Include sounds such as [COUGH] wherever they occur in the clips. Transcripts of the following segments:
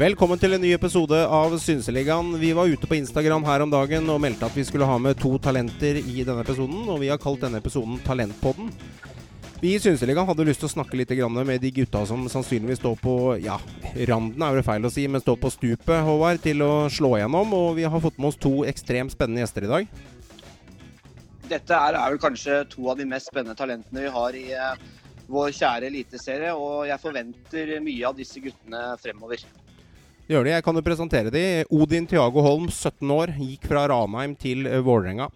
Velkommen til en ny episode av Synseligaen. Vi var ute på Instagram her om dagen og meldte at vi skulle ha med to talenter i denne episoden, og vi har kalt denne episoden Talentpodden. Vi i Synseligaen hadde lyst til å snakke litt med de gutta som sannsynligvis står på ja, randen, er det feil å si, men står på stupet, Håvard, til å slå igjennom. Og vi har fått med oss to ekstremt spennende gjester i dag. Dette er, er vel kanskje to av de mest spennende talentene vi har i eh, vår kjære eliteserie, og jeg forventer mye av disse guttene fremover. Gjør de. Jeg kan jo presentere de. Odin Thiago Holm, 17 år, gikk fra Ranheim til eh, Vålerenga.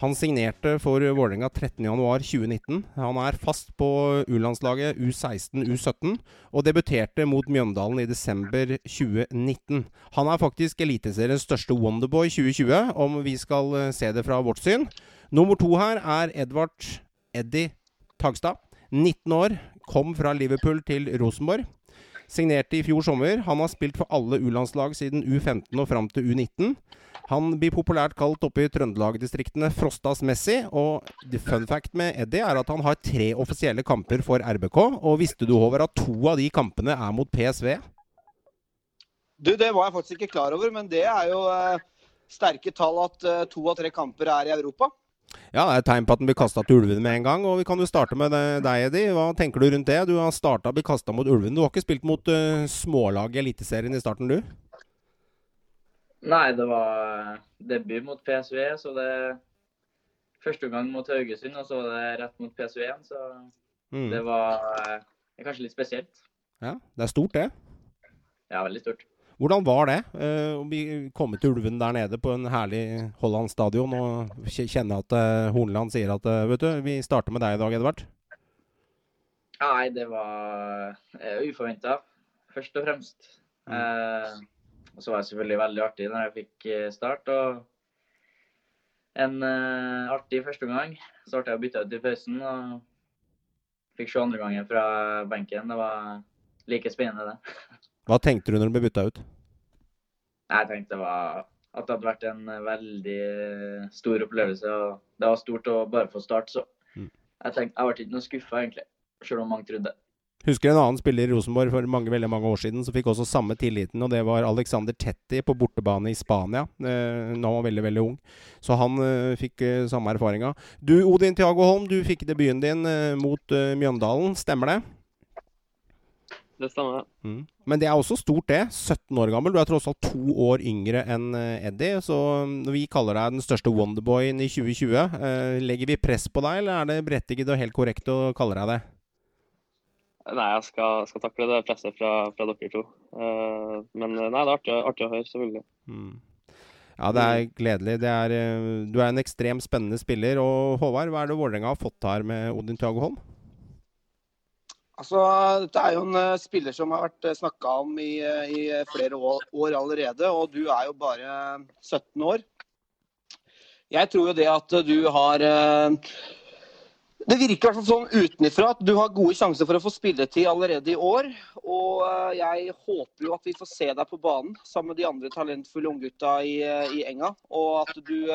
Han signerte for Vålerenga 13.1.2019. Han er fast på U-landslaget U16, U17, og debuterte mot Mjøndalen i desember 2019. Han er faktisk Eliteseriens største Wonderboy 2020, om vi skal eh, se det fra vårt syn. Nummer to her er Edvard Eddie Tagstad. 19 år, kom fra Liverpool til Rosenborg. Signerte i fjor sommer. Han har spilt for alle U-landslag siden U15 og fram til U19. Han blir populært kalt oppe i Trøndelag-distriktene Frostas Messi. Og fun fact med Eddie er at han har tre offisielle kamper for RBK. Og visste du, Håvard, at to av de kampene er mot PSV? Du, Det var jeg faktisk ikke klar over, men det er jo eh, sterke tall at eh, to av tre kamper er i Europa. Ja, det er et tegn på at den blir kasta til ulvene med en gang. og Vi kan jo starte med deg, Eddie. Hva tenker du rundt det? Du har starta å bli kasta mot ulvene. Du har ikke spilt mot uh, smålag i Eliteserien i starten, du? Nei, det var debut mot PSV, så det Første gang mot Haugesund, og så var det rett mot PSV igjen. Så mm. det var uh, kanskje litt spesielt. Ja, Det er stort, det? Ja, veldig stort. Hvordan var det uh, å komme til Ulven der nede på en herlig Holland stadion og kjenne at uh, Horneland sier at uh, vet du, vi starter med deg i dag, Edvard? Nei, det var uforventa, først og fremst. Mm. og så var det selvfølgelig veldig artig når jeg fikk start. og en artig første gang. Så ble jeg bytta ut i pausen og fikk se andre gangen fra benken. Det var like spennende, det. [LAUGHS] Hva tenkte du når du ble bytta ut? Jeg tenkte det var, at det hadde vært en veldig stor opplevelse. og Det var stort å bare få starte, så mm. jeg tenkte, jeg ble ikke noe skuffa, egentlig. Selv om mange trodde. Husker en annen spiller i Rosenborg for mange, veldig mange år siden som fikk også samme tilliten, og det var Alexander Tetti på bortebane i Spania. Eh, var han veldig, veldig ung. Så han eh, fikk eh, samme erfaringa. Du Odin Tiago Holm, du fikk debuten din eh, mot eh, Mjøndalen, stemmer det? Det stemmer. Mm. Men det er også stort, det. 17 år gammel. Du er tross alt to år yngre enn eh, Eddie. Så når vi kaller deg den største Wonderboyen i 2020, eh, legger vi press på deg, eller er det berettiget og helt korrekt å kalle deg det? Nei, jeg skal, skal takle det presset fra, fra dere to. Uh, men nei, det er artig, artig å høre, selvfølgelig. Mm. Ja, det er gledelig. Det er, du er en ekstremt spennende spiller. Og Håvard, hva er det Vålerenga har fått her med Odin Tjago Holm? Altså, dette er jo en uh, spiller som har vært uh, eh, snakka om i, uh, i flere år, år, allerede, og du er jo bare 17 år. Jeg tror jo det at du har Det virker sånn utenfra at du har gode sjanser for å få spilletid allerede i år. Og jeg håper jo at vi får se deg på banen sammen med de andre talentfulle unggutta i, i Enga. Og at du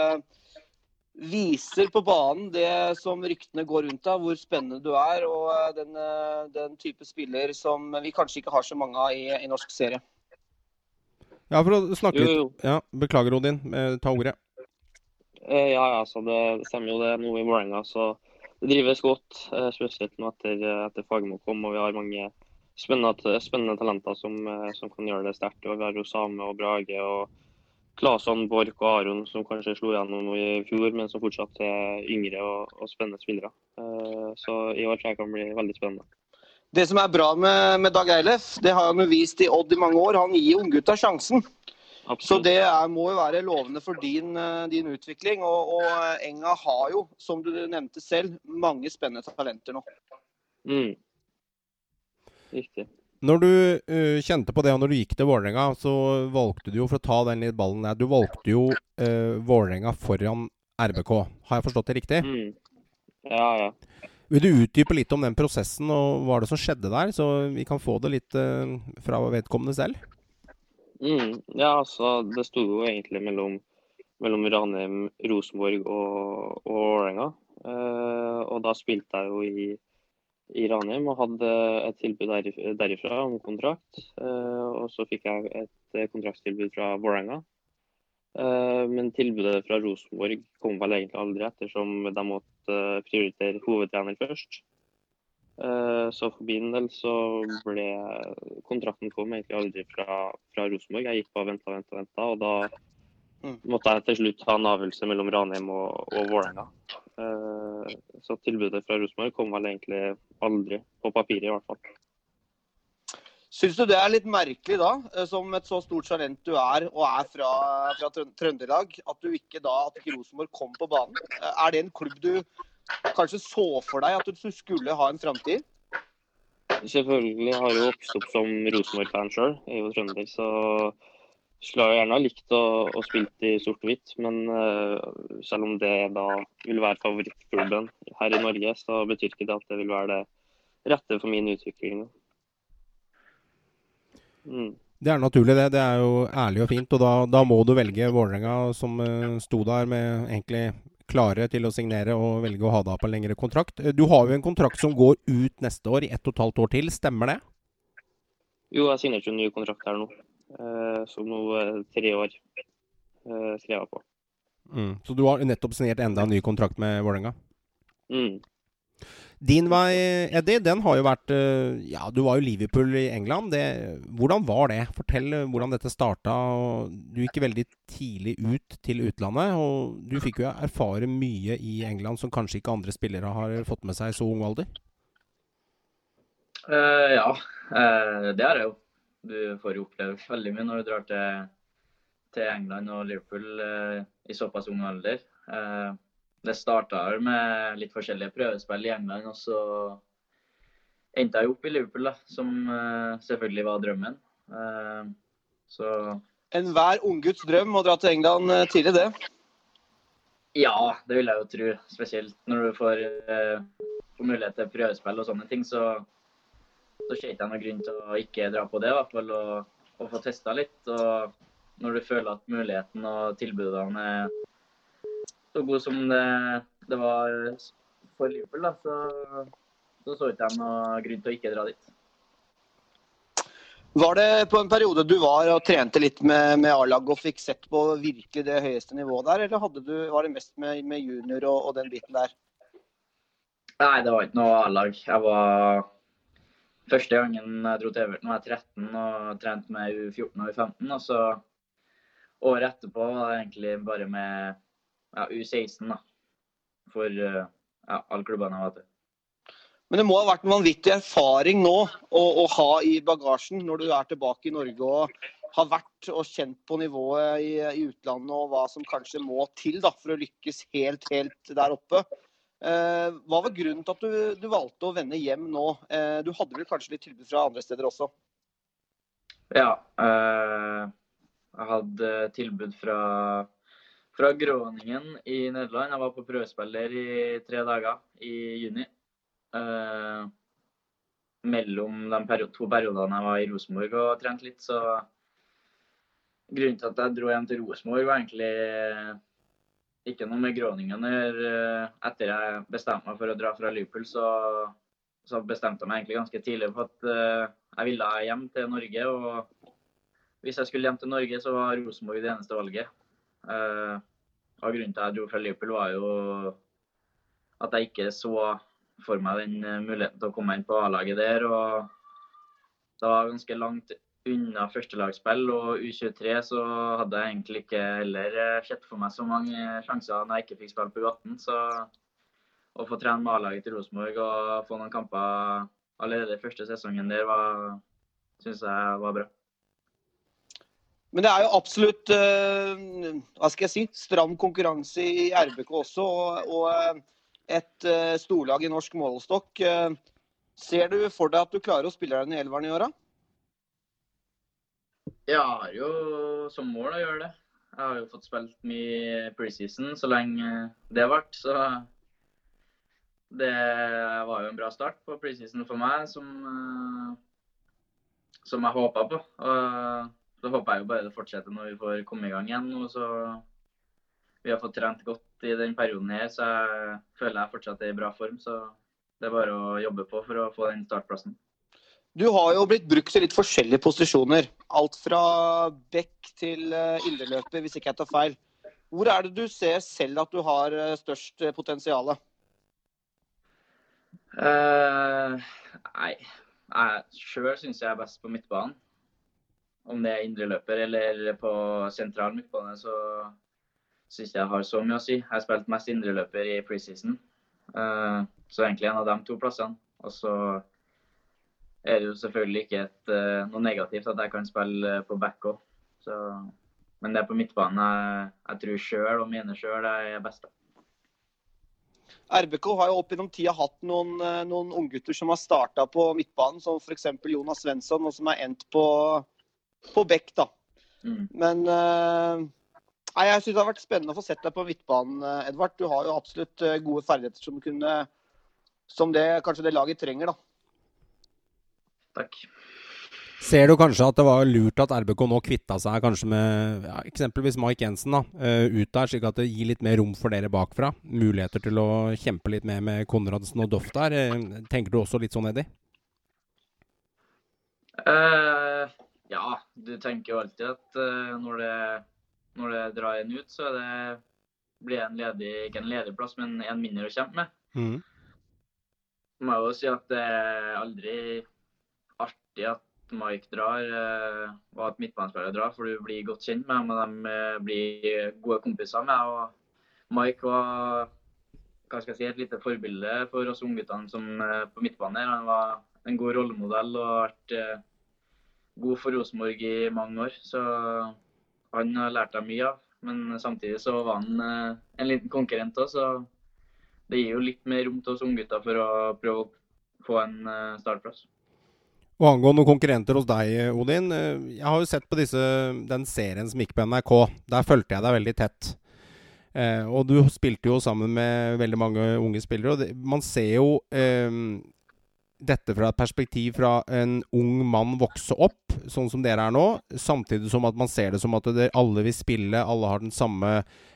viser på banen det som ryktene går rundt av, hvor spennende du er. Og eh, den, eh, den, type spiller som vi kanskje ikke har så mange av i, i norsk serie. Ja, for å snakke litt ja, Beklager, Odin. Eh, ta ordet. Ja, ja, så det stemmer jo det nå i Vålerenga. Så det drives godt, spesielt nå etter, etter Fagermo kom. Og vi har mange spennende, spennende talenter som, som, kan gjøre det sterkt. Og vi har jo Same og Brage. og Klasan, Borch og Aron som kanskje slo gjennom i fjor, men som fortsatt er yngre og, og spennende spillere. Uh, så i år tror jeg kan bli veldig spennende. Det som er bra med, med Dag Eilef, det har han jo vist i Odd i mange år, han gir unggutta sjansen. Absolutt. Så det er, må jo være lovende for din, eh, din utvikling. Og, og, Enga har jo, som du nevnte selv, mange spennende talenter nå. Mm. Riktig. Når du uh, kjente på det, og når du gikk til Vålerenga, så valgte du jo for å ta den litt ballen der Du valgte jo uh, Vålerenga foran RBK. Har jeg forstått det riktig? Mm. Ja, ja. Vil du utdype litt om den prosessen og hva det som skjedde der, så vi kan få det litt uh, fra vedkommende selv? Mm. Ja, altså det sto jo egentlig mellom, mellom Ranheim, Rosenborg og, og Vålerenga. Uh, og da spilte jeg jo i i Ranheim og hadde et tilbud der, derifra om kontrakt. Eh, og så fikk jeg et kontraktstilbud fra Vålerenga. Eh, men tilbudet fra Rosenborg kom vel egentlig aldri, ettersom de måtte prioritere hovedtrener først. Eh, så for min del så ble kontrakten kom egentlig aldri fra, fra Rosenborg. Jeg gikk bare og venta og venta, venta, og da Mm. måtte jeg til slutt ha en avgjørelse mellom Ranheim og, og Vålerenga. Uh, så tilbudet fra Rosenborg kom vel egentlig aldri, på papiret i hvert fall. Syns du det er litt merkelig da, eh, som et så stort talent du er, og er fra, fra Trøndelag, at du ikke da, at ikke Rosenborg kom på banen? Eh, er det en klubb du kanskje så for deg at du skulle ha en framtid? Selvfølgelig har jeg jo vokst opp som Rosenborg-fan sjøl. Jeg er jo trønder, så skulle jeg gjerne ha likt å, å spille i sort og hvitt, men uh, selv om det da vil være favorittklubben her i Norge, så betyr ikke det at det vil være det rette for min utvikling. Mm. Det er naturlig, det. Det er jo ærlig og fint. Og da, da må du velge Vålerenga, som uh, sto der med egentlig klare til å signere og velge å ha deg på en lengre kontrakt. Du har jo en kontrakt som går ut neste år, i ett og et halvt år til. Stemmer det? Jo, jeg signerte en ny kontrakt her nå. Eh, som nå eh, tre år eh, skrev på. Mm. Så du har nettopp signert enda en ny kontrakt med Vålerenga? Mm. Din vei, Eddie, den har jo vært Ja, du var jo Liverpool i England. Det, hvordan var det? Fortell hvordan dette starta. Du gikk veldig tidlig ut til utlandet, og du fikk jo erfare mye i England som kanskje ikke andre spillere har fått med seg i så ung alder? Uh, ja, uh, det har jeg jo du får jo oppleve veldig mye når du drar til, til England og Liverpool eh, i såpass ung alder. Eh, det starta med litt forskjellige prøvespill i England, og så endte jeg opp i Liverpool, da, som eh, selvfølgelig var drømmen. Eh, så Enhver ungguts drøm å dra til England eh, tidlig, det? Ja, det vil jeg jo tro. Spesielt når du får, eh, får mulighet til prøvespill og sånne ting. så så ser jeg ikke noen grunn til å ikke dra på det, i hvert fall. Og, og få testa litt. Og når du føler at muligheten og tilbudene er så gode som det, det var for Liverpool, da, så, så så ikke jeg noen grunn til å ikke dra dit. Var det på en periode du var og trente litt med, med A-laget og fikk sett på virkelig det høyeste nivået der, eller du, var det mest med, med junior og, og, den biten der? Nei, det var ikke noe A-lag. Jeg var Første gangen jeg dro til Everton var jeg 13 og trente med U14 og U15. Og så året etterpå var det egentlig bare med ja, U16 da, for ja, alle klubbene jeg var til. Men det må ha vært en vanvittig erfaring nå å, å, ha i bagasjen når du er tilbake i Norge og har vært og kjent på nivået i, i utlandet og hva som kanskje må til da, for å lykkes helt, helt der oppe. Eh, hva var grunnen til at du, du, valgte å vende hjem nå? Eh, du hadde vel kanskje litt tilbud fra andre steder også? Ja. Eh, jeg hadde tilbud fra, fra Groningen i Nederland. Jeg var på prøvespiller i tre dager i juni. mellom de to periodene jeg var i Rosenborg og trente litt, så Grunnen til at jeg dro hjem til Rosenborg, var egentlig ikke noe med Groningen å gjøre. Etter jeg bestemte meg for å dra fra Liverpool, så, så bestemte jeg meg egentlig ganske tidlig for at uh, jeg ville hjem til Norge. Og hvis jeg skulle hjem til Norge, så var Rosenborg det eneste valget. Uh, og Grunnen til at jeg dro fra Liverpool, var jo at jeg ikke så for meg den muligheten til å komme inn på A-laget der. og det var ganske langt unna førstelagsspill og U23 så hadde jeg egentlig ikke heller eh, sett for meg så mange sjanser når jeg ikke fikk spille på U18. Så å få trene med A-laget til Rosenborg og få noen kamper allerede første sesongen der, syns jeg var bra. Men det er jo absolutt uh, hva skal jeg si, stram konkurranse i RBK også. Og, eh, et storlag i norsk målestokk. Ser du for deg at du klarer å spille deg inn i elveren i åra? Jeg har jo som mål å gjøre det. Jeg har jo fått spilt mye preseason så lenge det vært. Så det var jo en bra start på preseason for meg, som, eh, som jeg håpa på. Og så håper jeg jo bare det fortsetter når vi får komme i gang igjen. Og så vi har fått trent godt i den perioden her, så jeg føler jeg fortsatt er i bra form. Så det er bare å jobbe på for å få den startplassen. Du har jo blitt brukt i litt forskjellige posisjoner. Alt fra back til uh, indreløper, hvis ikke jeg tar feil. Hvor er det du ser selv at du har uh, størst uh, potensial? Uh, nei, jeg sjøl syns jeg er best på midtbanen. Om det er indreløper eller på sentral midtbane, så syns jeg har så mye å si. Jeg har spilt mest indreløper i preseason, så egentlig en av de to plassene. Og så er det jo selvfølgelig ikke et, uh, noe negativt at jeg kan spille på back òg. Men det er på midtbanen jeg, jeg tror sjøl og mener sjøl jeg er best. RBK har jo opp gjennom tida hatt noen, eh, noen unggutter som har starta på midtbanen, som f.eks. Jonas Svensson, og som er endt på, på bekk. da. Mm. Men nei, jeg syns det har vært spennende å få sett deg på midtbanen, Edvard. Du har jo absolutt gode ferdigheter som, kunne, som det, kanskje det laget trenger. da. Takk. Ser du kanskje at det var lurt at RBK nå kvitta seg kanskje med ja, eksempelvis Mike Jensen da, uh, ut der, slik at det gir litt mer rom for dere bakfra? Muligheter til å kjempe litt mer med Konradsen og Doff der. Uh, tenker du også litt sånn, Eddie? Uh, ja, du tenker jo alltid at når, det, når det drar en ut, så det, blir det en ledig, ikke en ledig plass, men en mindre å kjempe med. Mm. Må jeg jo si at det er aldri artig at Mike drar, eh, og at midtbanespillere drar, for du blir godt kjent med dem, og de eh, blir gode kompiser med. deg. Mike var hva skal jeg si, et lite forbilde for oss ungguttene som eh, på midtbanen. Han var en god rollemodell og har vært god for Rosenborg i mange år. Så han har lært deg mye av. Men samtidig så var han en liten konkurrent òg, så det gir jo litt mer rom til oss unggutter for å prøve å få en startplass. Og angående konkurrenter hos deg, Odin. Eh, jeg har jo sett på disse, den serien som gikk på NRK. Der fulgte jeg deg veldig tett. Eh, og du spilte jo sammen med veldig mange unge spillere. Og det, man ser jo eh, dette fra et perspektiv fra en ung mann vokse opp, sånn som dere er nå, samtidig som at man ser det som at dere alle vil spille, alle har den samme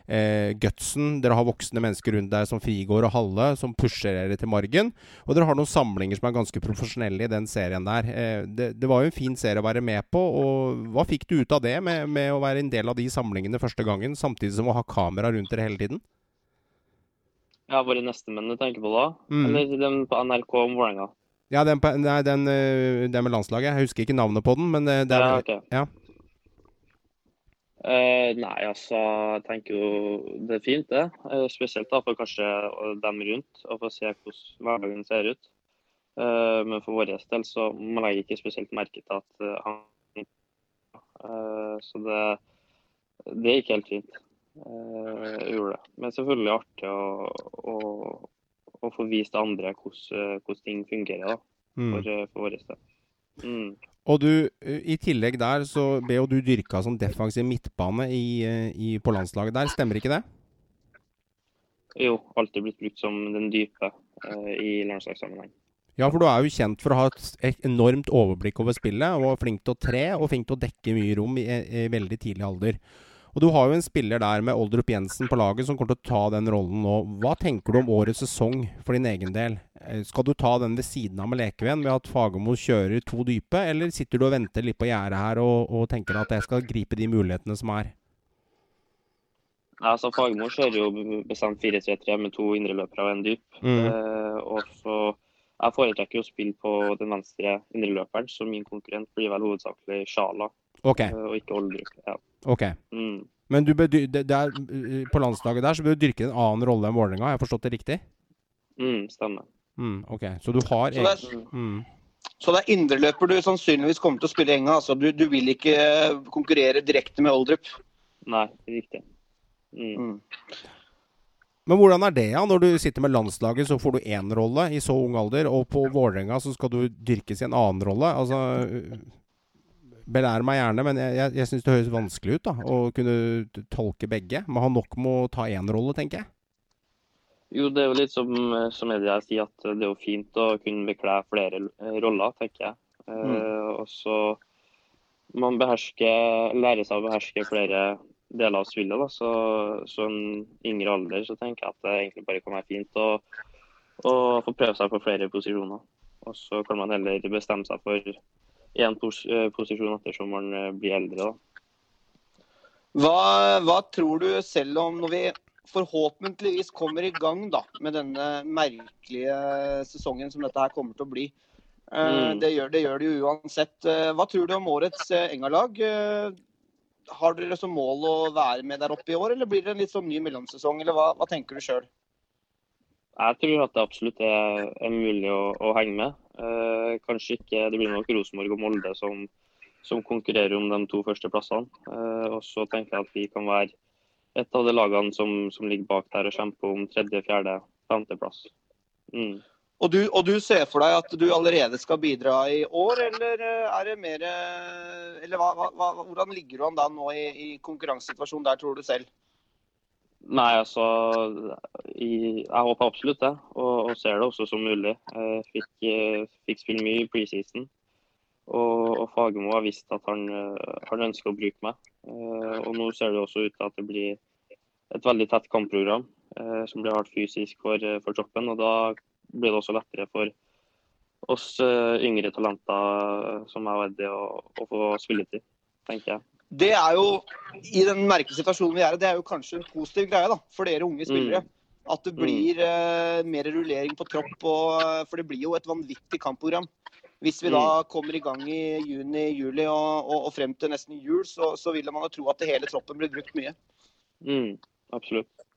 eh, gutsen. Dere har voksne mennesker rundt der som Frigård og Halle, som pusher dere til margen. Og dere har noen samlinger som er ganske profesjonelle i den serien der. Eh, det, det, var jo en fin serie å være med på. og Hva fikk du ut av det, med, med å være en del av de samlingene første gangen, samtidig som å ha kamera rundt dere hele tiden? Ja, Våre nestemenn du tenker på da? Mm. Eller den på NRK om Vålerenga? Ja, den, på, nei, den, eh, den, med landslaget. Jeg husker ikke navnet på den, men det, det er ja, okay. ja. Uh, nei, altså, jeg tenker jo det er fint, det. Uh, spesielt da for kanskje dem rundt, å få se hvordan hverdagen ser ut. Uh, men for vår del så må jeg ikke spesielt merke til at han Så det, det ikke helt fint. jeg gjorde det. Men selvfølgelig artig å, å, å få vist andre hvordan, hvordan ting fungerer da, mm. for, for vår del. Mm. Og du, i tillegg der så ble jo du dyrka som defensiv midtbane i, i, på landslaget der, stemmer ikke det? Jo, alltid blitt brukt som den dype eh, i landslagssammenheng. Ja, for du er jo kjent for å ha et enormt overblikk over spillet, og flink til å tre og flink til å dekke mye rom i, i veldig tidlig alder. Og Du har jo en spiller der med Oldrup Jensen på laget som kommer til å ta den rollen nå. Hva tenker du om årets sesong for din egen del? Eh, skal du ta den ved siden av med Lekeven ved at Fagermo kjører to dype, eller sitter du og venter litt på gjerdet her og, og, tenker at jeg skal gripe de mulighetene som er? Altså Fagermo kjører jo bestemt 4-3-3 med to indreløpere og en dyp. Mm. Eh, og så Jeg foretrekker å spille på den venstre indreløperen, så min konkurrent blir vel hovedsakelig Sjala okay. Eh, og ikke Oldrup. Ja. Ok. Mm. Men du bør, det, er, på landslaget der så bør du dyrke en annen rolle enn Vålerenga, har jeg forstått det riktig? Mm, stemmer. Mm, ok, Så du har Så det er, mm. så det er indreløper du sannsynligvis kommer til å spille i enga? Altså, du, du, vil ikke konkurrere direkte med Oldrup? Nei, riktig. Mm. mm. Men hvordan er det, ja? Når du sitter med landslaget, så får du én rolle i så ung alder, og på Vålerenga så skal du dyrkes i en annen rolle. Altså Belær meg gjerne, men jeg, jeg, jeg syns det høres vanskelig ut da, å kunne tolke begge. Man har nok med å ta én rolle, tenker jeg. Jo, det er jo litt som, som jeg sier, at det er jo fint å kunne bekle flere roller, tenker jeg. Mm. Uh, og så man behersker, lærer seg å beherske flere deler av spillet. da, så, så en yngre alder så tenker jeg at det egentlig bare kan være fint å å få prøve seg på flere posisjoner. Og så kan man heller bestemme seg for én pos posisjon ettersom man blir eldre. da. Hva, hva, tror du, selv om når vi forhåpentligvis kommer i gang da, med denne merkelige sesongen som dette her kommer til å bli. Mm. Det, gjør, det, gjør, det jo uansett. Hva tror du om årets Enga-lag? Har dere som mål å være med der oppe i år, eller blir det en litt sånn ny mellomsesong? eller Hva, hva tenker du sjøl? Jeg tror at det absolutt er, er mulig å, å, henge med. Eh, kanskje ikke Det blir nok Rosenborg og Molde som, som konkurrerer om de to første plassene. Eh, og så tenker jeg at vi kan være et av de lagene som, som ligger bak der og kjemper om tredje, fjerde, femteplass. Mm. Og du, og du, ser for deg at du allerede skal bidra i år, eller eh, er det mer Eller hva, hva, hvordan ligger du an da nå i, i konkurransesituasjonen der, tror du selv? Nei, altså Jeg håper absolutt det, og, og, ser det også som mulig. Jeg fikk, eh, fikk spille mye i preseason. Og, og Fagermo har visst at han, han, ønsker å bruke meg. Og nå ser det også ut til at det blir et veldig tett kampprogram som blir hardt fysisk for, for troppen. og Da blir det også lettere for oss eh, yngre talenter som jeg og å, å få spilletid, tenker jeg. Det er jo, i den merkelige situasjonen vi er i, det er jo kanskje en positiv greie da, for dere unge spillere. Mm. At det blir mm. uh, mer rullering på tropp. Og, for det blir jo et vanvittig kampprogram. Hvis vi mm. da kommer i gang i juni-juli og, og, og, frem til nesten jul, så, så vil man jo tro at hele troppen blir brukt mye. Mm, absolutt.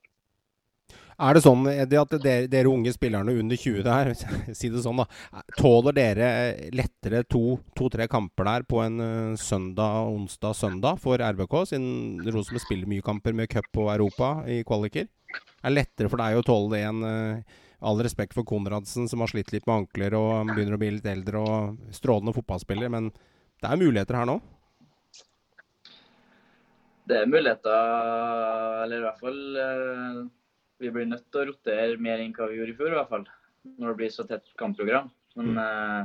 Er det sånn Eddie, at dere, dere, unge spillerne under 20 der, [LAUGHS] si det sånn da, tåler dere lettere to-tre to, kamper der på en uh, søndag, onsdag, søndag for RBK, siden Rosenborg spiller mye kamper med cup og Europa i kvaliker? Er det lettere for deg å tåle det enn uh, All respekt for Konradsen, som har slitt litt med ankler og begynner å bli litt eldre og strålende fotballspiller, men det er muligheter her nå? Det er muligheter, eller i hvert fall vi blir nødt til å rotere mer enn hva vi gjorde i fjor, i hvert fall. Når det blir så tett kampprogram. Men uh,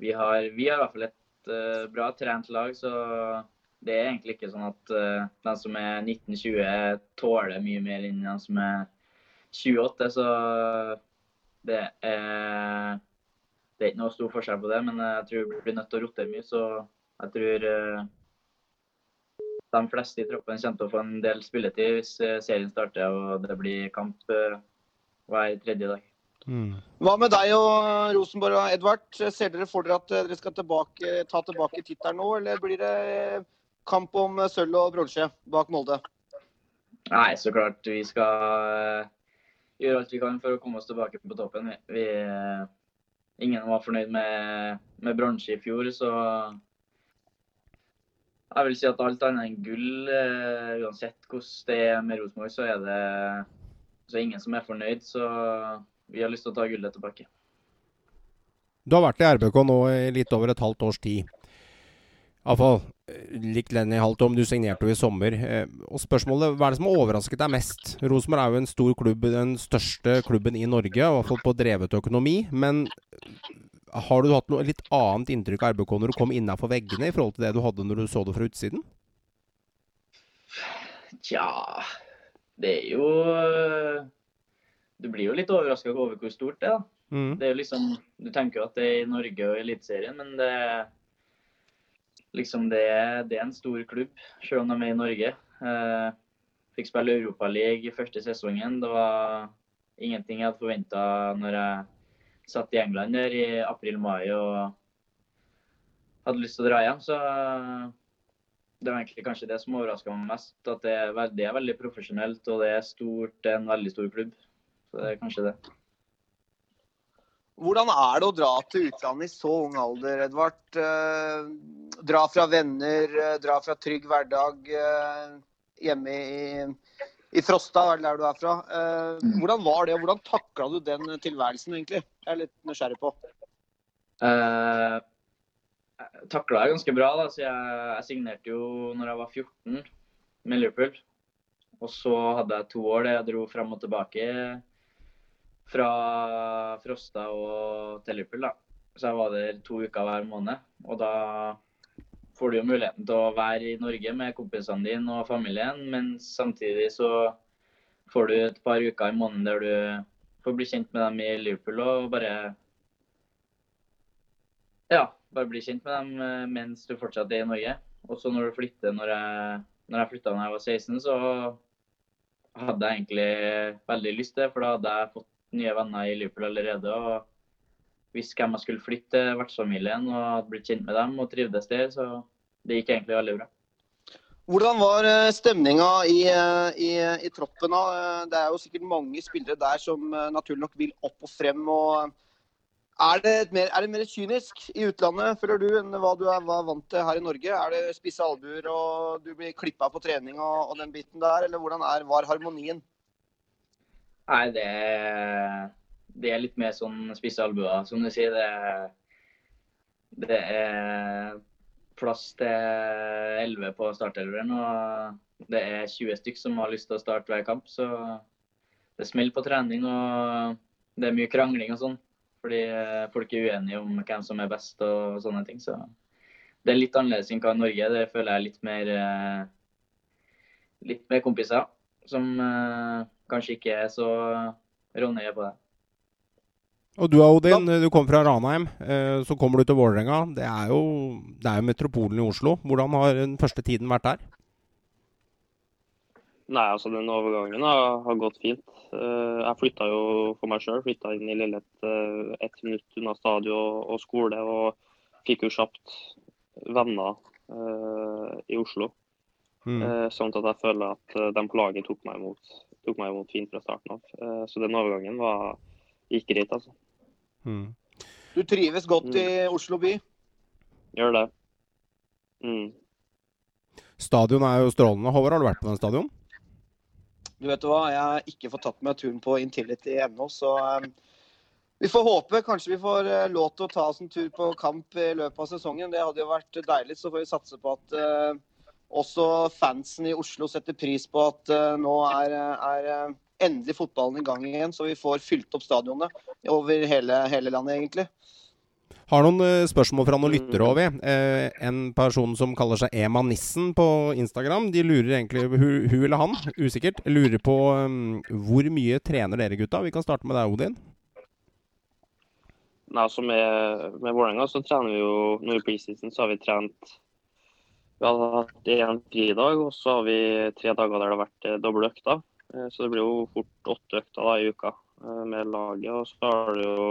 vi, har, vi, har, i hvert fall et uh, bra trent lag, så det er egentlig ikke sånn at uh, den som er 19-20 tåler mye mer enn den som er 28. Så det er, det er ikke noe stor forskjell på det. Men jeg tror vi blir nødt til å rotere mye, så jeg tror de fleste i troppen kommer til å få en del spilletid hvis eh, serien starter og det blir kamp eh, hver tredje dag. Mm. Hva med deg og Rosenborg og Edvard? Ser dere for dere at eh, dere skal tilbake, ta tilbake tittelen nå, eller blir det kamp om sølv og bronse bak Molde? Nei, så klart. Vi skal gjøre alt vi kan for å komme oss tilbake på toppen. Vi, ingen var fornøyd med, med bronse i fjor, så jeg vil si at alt annet enn gull, uh, uansett hvordan det er med Rosenborg, så er det så ingen som er fornøyd. Så vi har lyst til å ta gullet tilbake. Du har vært i RBK nå i litt over et halvt års tid. Iallfall likt Lenny Haltom. Du signerte jo i sommer. Eh, og spørsmålet, Hva er det som har overrasket deg mest? Rosenborg er jo en stor klubb, den største klubben i Norge, i hvert fall på drevet økonomi. Men har du hatt noe litt annet inntrykk av RBK når du kom innafor veggene, i forhold til det du hadde når du så det fra utsiden? Tja Det er jo Du blir jo litt overraska over hvor stort det er. Mm. Det er jo liksom Du tenker jo at det er i Norge og Eliteserien, men det liksom det det er en stor klubb, selv om de er i Norge. Eh, fikk spille Europaliga første sesongen. Det var ingenting jeg hadde forventa når jeg satt i England der i april-mai og hadde lyst til å dra hjem. Så det var egentlig kanskje det som overraska meg mest. At det er, veldig, det er, veldig profesjonelt og det er stort, det er en veldig stor klubb. Så det er kanskje det. Hvordan er det å dra til utlandet i så ung alder, Edvard? Eh, dra fra venner, eh, dra fra trygg hverdag eh, hjemme i i Frosta, der du er fra. Eh, mm. hvordan var det, og hvordan takla du den tilværelsen, egentlig? Jeg er litt nysgjerrig på. Eh, jeg takla jeg ganske bra. da, så jeg, jeg, signerte jo når jeg var 14 med Liverpool. Og så hadde jeg to år der jeg dro frem og tilbake fra Frosta og til Liverpool. da. Så jeg var der to uker hver måned. Og da får du jo muligheten til å være i Norge med kompisene dine og familien, men samtidig så får du et par uker i måneden der du få bli kjent med dem i Liverpool og bare Ja, bare bli kjent med dem eh, mens du fortsatt er i Norge. Og så når du flytter Når jeg, når jeg flytta da jeg var 16, så hadde jeg egentlig veldig lyst til det, for da hadde jeg fått nye venner i Liverpool allerede. og visste hvem jeg skulle flytte til vertsfamilien og hadde blitt kjent med dem og trivdes der. Så det gikk egentlig veldig bra. Hvordan var eh, stemninga i, eh, i, i troppen? da? Eh, Det er jo sikkert mange spillere der som naturlig nok vil opp og frem. og er det, et mer, er det mer kynisk i utlandet, føler du, enn hva du er, hva vant til her i Norge? Er det spisse albuer og du blir klippa på trening og, og den biten der, eller hvordan er, var harmonien? Nei, det, det er litt mer sånn spisse albuer, som du sier. Det, det er plass til 11 på startelveren, og det er 20 stykk som har lyst til å starte hver kamp. Så det smeller på trening, og det er mye krangling og sånn. Fordi folk er uenige om hvem som er best og sånne ting. Så det er litt annerledes enn hva Norge. Det føler jeg er litt mer, litt mer kompiser som kanskje ikke er så rånøye på det. Og du Odin, du kom fra Ranheim. Så kommer du til Vålerenga. Det er jo det er metropolen i Oslo. Hvordan har den første tiden vært der? Nei, altså den overgangen har, har gått fint. Uh, jeg flytta jo for meg sjøl. Flytta inn i Lillet uh, ett minutt unna stadion og, skole. Og fikk jo kjapt venner uh, i Oslo. Mm. sånn at jeg føler at de på laget tok meg imot, tok meg imot fint fra starten av. så den overgangen var, gikk greit, altså. Mm. Du trives godt mm. i Oslo by? Gjør det. Mm. Stadion er jo strålende. Håvard, har du vært på den stadion? Du vet hva, jeg har ikke fått tatt meg turen på Intility ennå, så um, vi får håpe. Kanskje vi får uh, lov til å ta oss en tur på kamp i løpet av sesongen. Det hadde jo vært deilig. Så får vi satse på at uh, også fansen i Oslo setter pris på at uh, nå er, er endelig fotballen i gang igjen, så vi får fylt opp stadionet over hele, hele landet, egentlig. Har noen uh, spørsmål fra noen lyttere, Håvi. Uh, en person som kaller seg Ema Nissen på Instagram. De lurer egentlig, hun, eller han, usikkert, lurer på um, hvor mye trener dere gutta? Vi kan starte med deg, Odin. Nei, altså Med, med Vålerenga så trener vi jo nå i preseason så har vi trent Vi har hatt én fridag, og så har vi tre dager der det har vært eh, doble økter. Uh, så det blir jo fort åtte økter da i uka med laget. Og så har du jo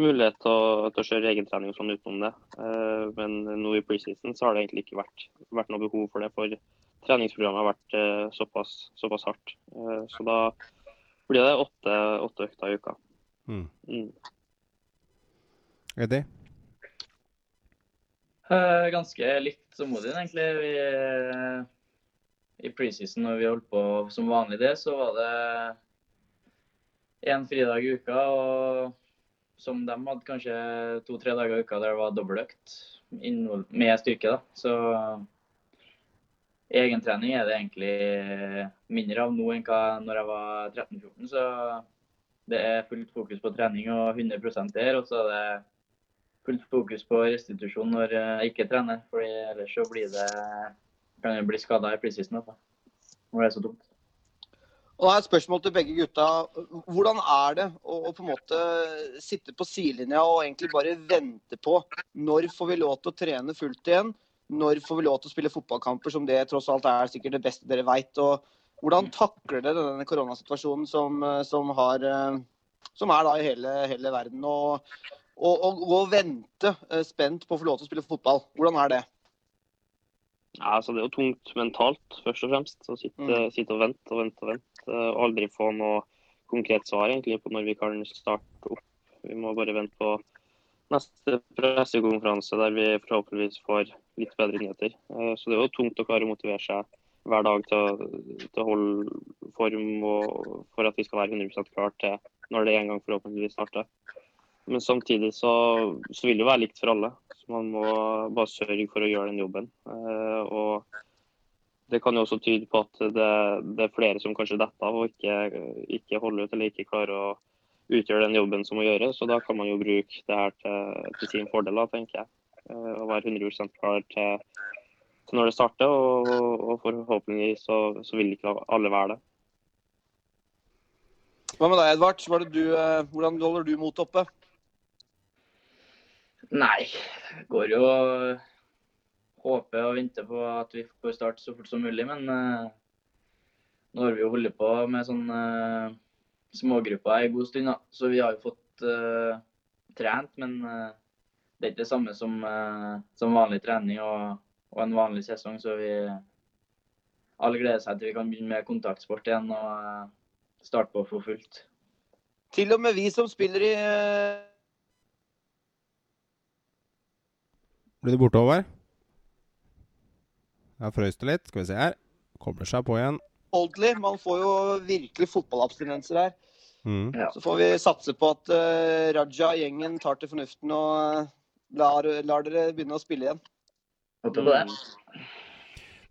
mulighet til å, til å kjøre egentrening sånn utenom det. Uh, men nå i preseason så har det egentlig ikke vært, vært noe behov for det. For treningsprogrammet har vært såpass, såpass, hardt. Så da blir det åtte, åtte økter i uka. Mm. Mm. Eddie? ganske likt som Odin, egentlig. Vi, I preseason når vi holdt på som vanlig det, så var det én fridag i uka. og som de hadde kanskje to-tre dager i uka der det var dobbeltøkt med styrke. da. Så egentrening er det egentlig mindre av nå enn hva når jeg var 13-14. Så det er fullt fokus på trening og 100% der. Og så er det fullt fokus på restitusjon når jeg ikke trener. for ellers så blir det, kan jeg bli skada i preseason. Det er så dumt. Og da er et spørsmål til begge gutta. Hvordan er det å, å, på en måte sitte på sidelinja og egentlig bare vente på når får vi lov til å trene fullt igjen? Når får vi lov til å spille fotballkamper, som det tross alt er sikkert det beste dere veit? Hvordan takler dere denne koronasituasjonen som, som, har, som er da i hele, hele verden? Og, og, og, vente spent på å få lov til å spille fotball. Hvordan er det? Ja, altså Det er jo tungt mentalt, først og fremst. Å sitte, mm. sitte og vente og vente og vente. Og aldri få noe konkret svar egentlig på når vi kan starte opp. Vi må bare vente på neste pressekonferanse der vi forhåpentligvis får litt bedre nyheter. Eh, så det er jo tungt å klare å motivere seg hver dag til å, til å holde form og for at vi skal være 100 klar til når det en gang forhåpentligvis starter. Men samtidig så, så vil det være likt for alle. Så man må bare sørge for å gjøre den jobben. Eh, og det kan jo også tyde på at det, det er flere som kanskje detter av og ikke, ikke holder ut eller ikke klarer å utgjøre den jobben som må gjøres. Så da kan man jo bruke det her til, til sin fordel, tenker jeg. Eh, og være 100% klar til, til, når det starter. Og, og forhåpentligvis så, så vil ikke alle være det. Hva med deg, Edvard? Du, eh, hvordan holder du motet oppe? Nei, går jo håper og venter på at vi får starte så fort som mulig. Men uh, nå har vi jo holdt på med sånne uh, smågrupper en god stund, da. Så vi har jo fått uh, trent, men eh, det er ikke det samme som, som vanlig trening og, og en vanlig sesong. Så vi alle gleder seg til vi kan begynne med kontaktsport igjen og starte på for fullt. Til og med vi som spiller i Blir du borte, Håvard? Jeg frøys det litt. Skal vi se her. Kobler seg på igjen. Oldley, man får jo virkelig fotballabstinenser her. Mm. Ja. Så får vi satse på at uh, Raja-gjengen tar til fornuften og eh, lar, lar dere begynne å spille igjen. Håper på det.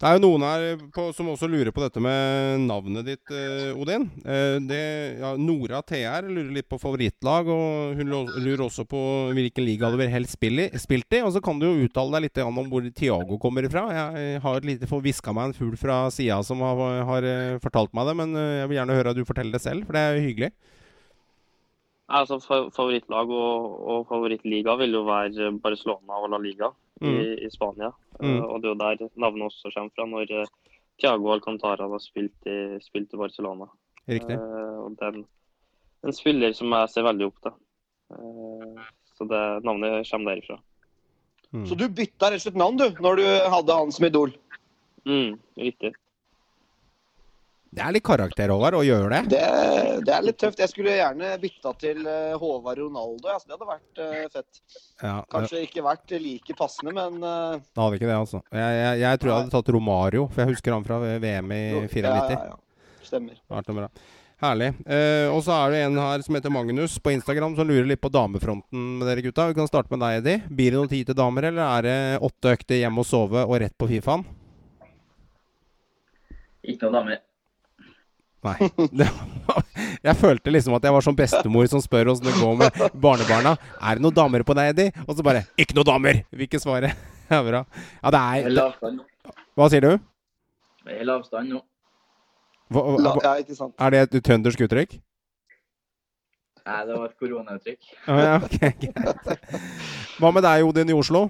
Det er jo noen her på, som også lurer på dette med navnet ditt, eh, Odin. Eh, det, ja, Nora TR lurer litt på favorittlag, og hun lurer også på hvilken liga du vil helst spille i, spilt i. Og så kan du jo uttale deg litt om hvor Tiago kommer ifra. Jeg har et lite fått hviska meg en fugl fra sida som har, har eh, fortalt meg det, men eh, jeg vil gjerne høre at du forteller det selv, for det er jo hyggelig. Altså, Favorittlag og, og favorittliga vil jo være Barcelona og La Liga i, Mm. i Spania. Mm. Eh, og det er jo der navnet også kommer fra, når Tiago Thiago Alcantara har spilt i, spilt i Barcelona. Riktig. Eh, og det er en, en spiller som jeg ser veldig opp til. Eh, så det navnet kommer derifra. Mm. Så du bytta rett og slett navn, du, når du hadde han som idol. Mm, riktig. Det er litt karakter, Håvard, å gjøre det. Det, det er litt tøft. Jeg skulle gjerne bytta til eh, Håvard Ronaldo. Altså, det hadde vært eh, fett. Ja, det, Kanskje ikke vært like passende, men eh, det hadde ikke det, altså. Jeg, jeg, jeg tror jeg hadde tatt Romario, for jeg husker han fra VM i 94. Ja, ja, ja. Stemmer. Det vært noe bra. Herlig. Eh, og så er det en her som heter Magnus på Instagram som lurer litt på damefronten med dere gutta. Vi kan starte med deg, Eddie. Blir det noen tid til damer, eller er det åtte økter hjemme og sove og rett på Fifaen? Ikke noen damer. Nei. Det var, jeg følte liksom at jeg var som bestemor som spør åssen det går med barnebarna. Er det noen damer på deg, Eddie? Og så bare Ikke noen damer! Vil ikke svare. [LAUGHS] Ja, bra. Ja, det er Hell avstand nå. Hva sier du? Hell avstand nå. Hva, hva, ja, ikke sant. er det et trøndersk uttrykk? Nei, det var et koronauttrykk. Ah, ja, ok, [LAUGHS] greit. Hva med deg, Odin, i Oslo?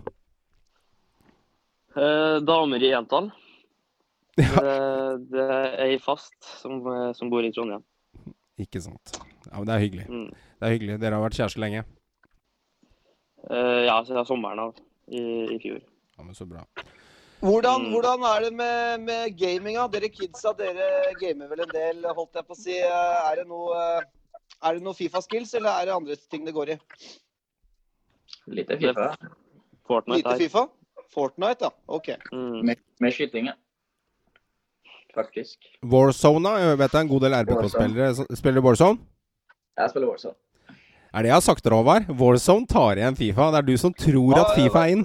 Eh, damer i entall. Ja. Det, det er ei fast som, som bor i Trondheim. Ikke sant. Ja, men Det er hyggelig. Mm. Det er hyggelig. Dere har vært kjærester lenge. Uh, ja, siden sommeren av i, i fjor. Ja, men Så bra. Hvordan, Mm. hvordan er det med, med gaminga? Dere kidsa, dere gamer vel en del, holdt jeg på å si. Eh, Er det noe, eh, er det noe Fifa-skills, eller er det andre ting det går i? Lite Fifa. Fortnite Lite. Fifa? Fortnite, ja. OK. Mm. Med, med skyting, ja. Faktisk. Warzone, jeg vet det er en god del RBK-spillere. Spiller du Warzone? Jeg spiller Warzone. Er det jeg har sagt Håvard? Warzone tar igjen Fifa. Det er du som tror at Fifa er inn.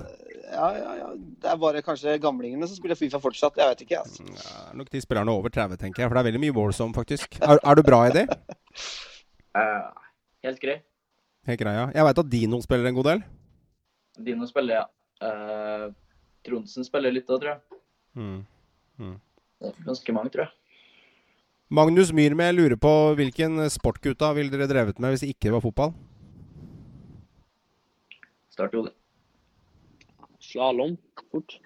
Ja, ja, ja. Det er bare kanskje gamlingene som spiller Fifa fortsatt. Jeg vet ikke, altså. Ja, det er nok de spillerne over 30, tenker jeg. For det er veldig mye Warzone, faktisk. Er, er du bra i det? [LAUGHS] Uh, helt grei. Helt grei, ja. Jeg veit at Dino spiller en god del. Dino spiller, ja. Uh, Tronsen spiller litt òg, tror jeg. Mm. Ganske mange, tror jeg. Magnus Myrmed lurer på hvilken sportgutta ville dere drevet med hvis det ikke var fotball? Start Ole. Slalåm fort.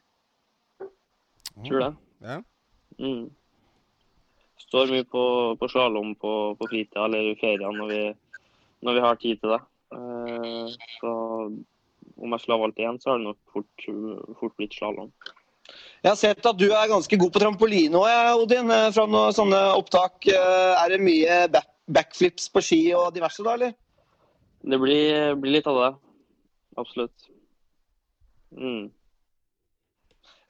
Tror det. Ja. Mm. Står mye på, på slalåm på, på fritida eller i feriene når vi, når vi har tid til det. Uh, så om jeg skulle ha valgt én, så har det nok fort, fort blitt slalåm. Jeg har sett at du er ganske god på trampoline òg, Odin. eh, Fra noen sånne opptak. Eh, Er det mye backflips på ski og diverse, da, eller? Det blir, blir litt av det. Absolutt. Mm.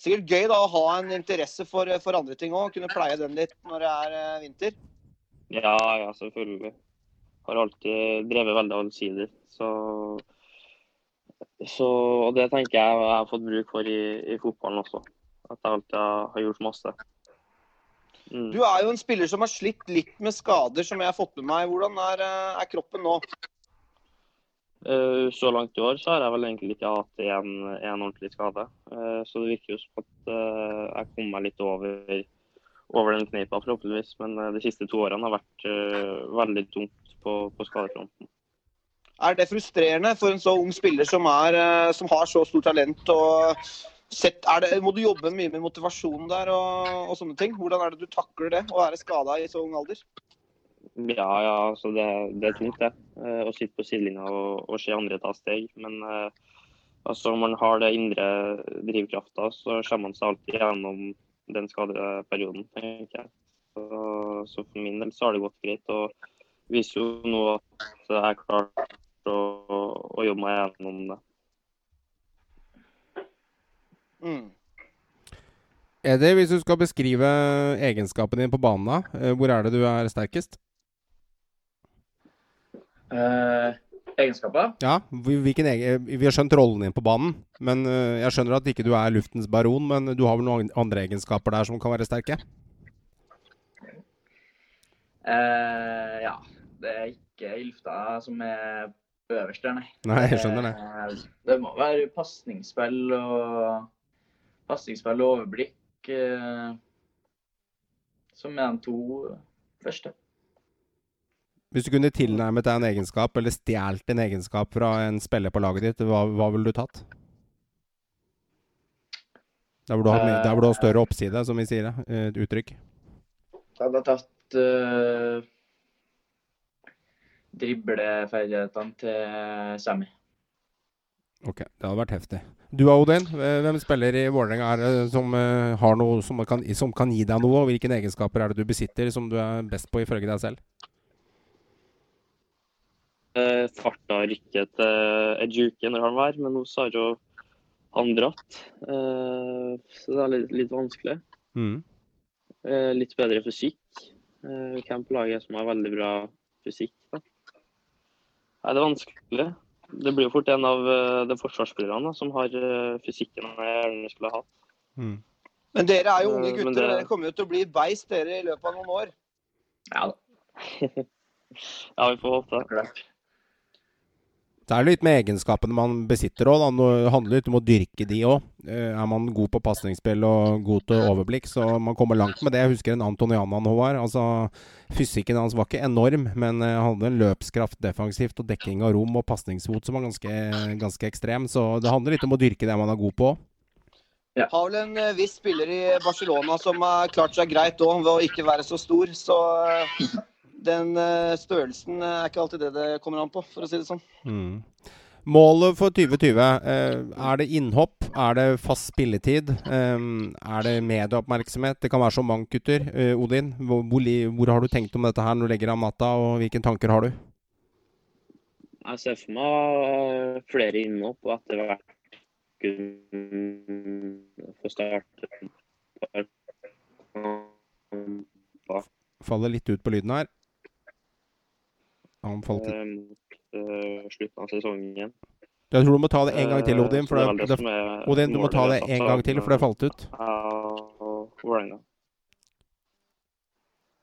Sikkert gøy da å ha en interesse for, for andre ting òg. Kunne pleie den litt når det er eh, vinter. Ja, ja, selvfølgelig. Har alltid drevet veldig allsidig. Så, så Og det tenker jeg jeg har fått bruk for i, i fotballen også. At jeg alltid har gjort masse. Mm. Du er jo en spiller som har slitt litt med skader, som jeg har fått med meg. Hvordan er, eh, er kroppen nå? Uh, Så langt i år så har jeg vel egentlig ikke hatt én en ordentlig skade. Uh, Så det virker jo som at uh, jeg kom meg litt over, over den kneipa, forhåpentligvis. Men de siste to årene har vært veldig tungt på, på skadefronten. Er det frustrerende for en så ung spiller som, er, som har så stort talent? og sett, det, Må du jobbe mye med motivasjon der og, og, sånne ting? Hvordan er det du takler det, å være skada i så ung alder? Ja, ja altså det, det, er tungt det. Å sitte på sidelinja og, og, se andre ta steg. Men altså, om man har det indre drivkrafta, så kommer man seg alltid gjennom den skadeperioden, tenker jeg. Så, så, for min del så har det gått greit. Og viser jo nå at jeg er klart å, å jobbe meg gjennom det. Mm. Eddie, hvis du skal beskrive egenskapene dine på banen, da, hvor er det du er sterkest? Eh, egenskaper? Ja, hvilken egen, Vi har skjønt rollen din på banen. Men uh, Jeg skjønner at ikke du er luftens baron, men du har vel noen andre egenskaper der som kan være sterke? Eh, ja. Det er ikke i lufta som er øverst der, nei. Nei, jeg skjønner det. Det, det må være pasningsspill og pasningsspill og overblikk eh, som er de to første. Hvis du kunne tilnærmet deg en egenskap, eller stjålet en egenskap fra en spiller på laget ditt, hva, hva ville du tatt? Der hvor, du har, der hvor du har større oppside, som vi sier det. Et uttrykk. Jeg hadde tatt uh, dribleferdighetene til Sammy. Ok, det hadde vært heftig. Du Odin, hvem spiller i Vålerenga er som uh, har noe som kan, som kan, gi deg noe? Og hvilke egenskaper er det du besitter som du er best på ifølge deg selv? Eh, farta rykket til Ejuki når han var, men nå har jo han dratt. Eh, så det er litt, litt vanskelig. Mm. Eh, litt bedre fysikk. Eh, hvem på laget som har veldig bra fysikk? da? Nei, det er vanskelig. Det blir jo fort en av uh, de forsvarsspillerne som har uh, fysikken jeg gjerne skulle hatt. Mm. Men dere er jo unge gutter, det... dere kommer jo til å bli beist dere i løpet av noen år. [LAUGHS] Ja da. ja, vi får håpe det. Det er litt med egenskapene man besitter òg. Det handler litt om å dyrke de òg. Eh, er man god på pasningsspill og god til overblikk, så man kommer langt med det. Jeg husker en Antoniana han var. Altså, fysikken hans var ikke enorm, men han hadde en løpskraft defensivt og dekking av rom og pasningsfot som var ganske, ganske ekstrem. Så det handler litt om å dyrke det man er god på. Ja. Har vel en eh, viss spiller i Barcelona som har klart seg greit òg, ved å ikke være så stor. Så eh, den uh, størrelsen er ikke alltid det det kommer an på, for å si det sånn. Mm. Målet for 2020, uh, er det innhopp? Er det fast spilletid? Um, er det medieoppmerksomhet? Det kan være så mangt, gutter. Odin, hvor, hvor, har du tenkt om dette her når du legger av matta, og hvilke tanker har du? Jeg ser for meg flere innhopp, og etter hvert kunne få starte Faller litt ut på lyden her. Han falt Mot uh, slutten av sesongen. Jeg tror du må ta det en gang til, Odin. For det, det, det Odin, du må ta det en gang til, for det falt ut.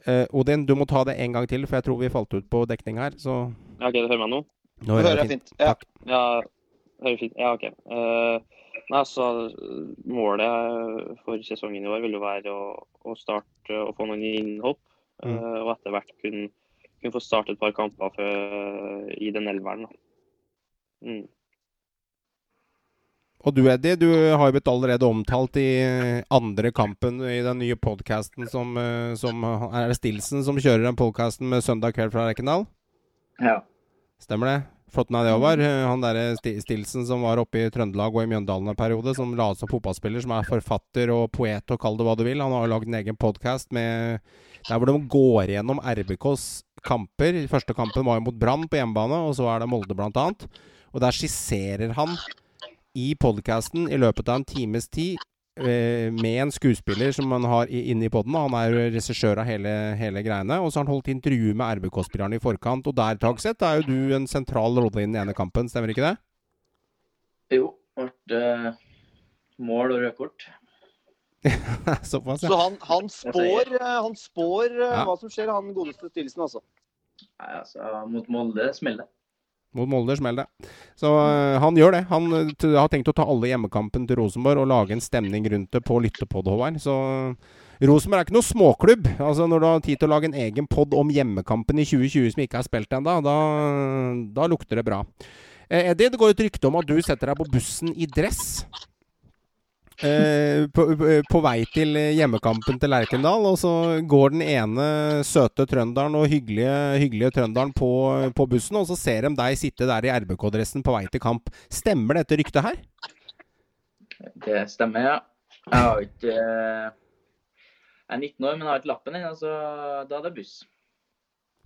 Uh, Odin, du må ta det en gang til, for jeg tror vi falt ut på dekning her. Så OK, du hører meg nå? Nå hører jeg fint. Ja. Takk. Ja, hører fint. Ja, OK. Uh, nei, så Målet for sesongen i år vil jo være å, å starte å få noen innhopp. Mm. Uh, og etter hvert kunne kunne få starte et par kamper for, i den elveren. Mm. Og du Eddie, du har jo blitt allerede omtalt i andre kampen i den nye podkasten som, eh, som, Er det Stilson som kjører den podkasten med Søndag kveld fra Rekendal'? Ja. Stemmer det? Flott nei, det òg, var? Han derre Stilson som var oppe i Trøndelag og i Mjøndalen en periode, som la seg som fotballspiller, som er forfatter og poet og kall det hva du vil. Han har lagd en egen podkast der hvor de går gjennom RBKs kamper. Første kampen var jo mot Brann på hjemmebane, og så er det Molde bl.a. Og der skisserer han i podkasten i løpet av en times tid eh, med en skuespiller som han har inne i poden. Han er jo regissør av hele, hele, greiene. Og så har han holdt intervju med RBK-spillerne i forkant. Og der, Tagseth, er jo du en sentral rolle i den ene kampen, stemmer ikke det? Jo. Ble uh, mål og rødt kort. [LAUGHS] Såpass, ja. Så han, han spår, eh, han spår eh, ja. hva som skjer, han godeste Stilson, altså. Nei, altså, mot Molde smeller det. Mot Molde smeller det. Så uh, han gjør det. Han uh, har tenkt å ta alle hjemmekampen til Rosenborg og lage en stemning rundt det på lyttepod, Håvard. Så Rosenborg er ikke noe småklubb. Altså Når du har tid til å lage en egen pod om hjemmekampen i 2020 som ikke er spilt ennå, da, da lukter det bra. Eh, Eddie, det går et rykte om at du setter deg på bussen i dress. Eh, på, på, vei til hjemmekampen til Lerkendal, og så går den ene søte trønderen og hyggelige, hyggelige trønderen på, på, bussen, og så ser de deg sitte der i RBK-dressen på vei til kamp. Stemmer dette ryktet her? Det stemmer, ja. Jeg har ikke Jeg er 19 år, men jeg har ikke lappen ennå, så da er det buss.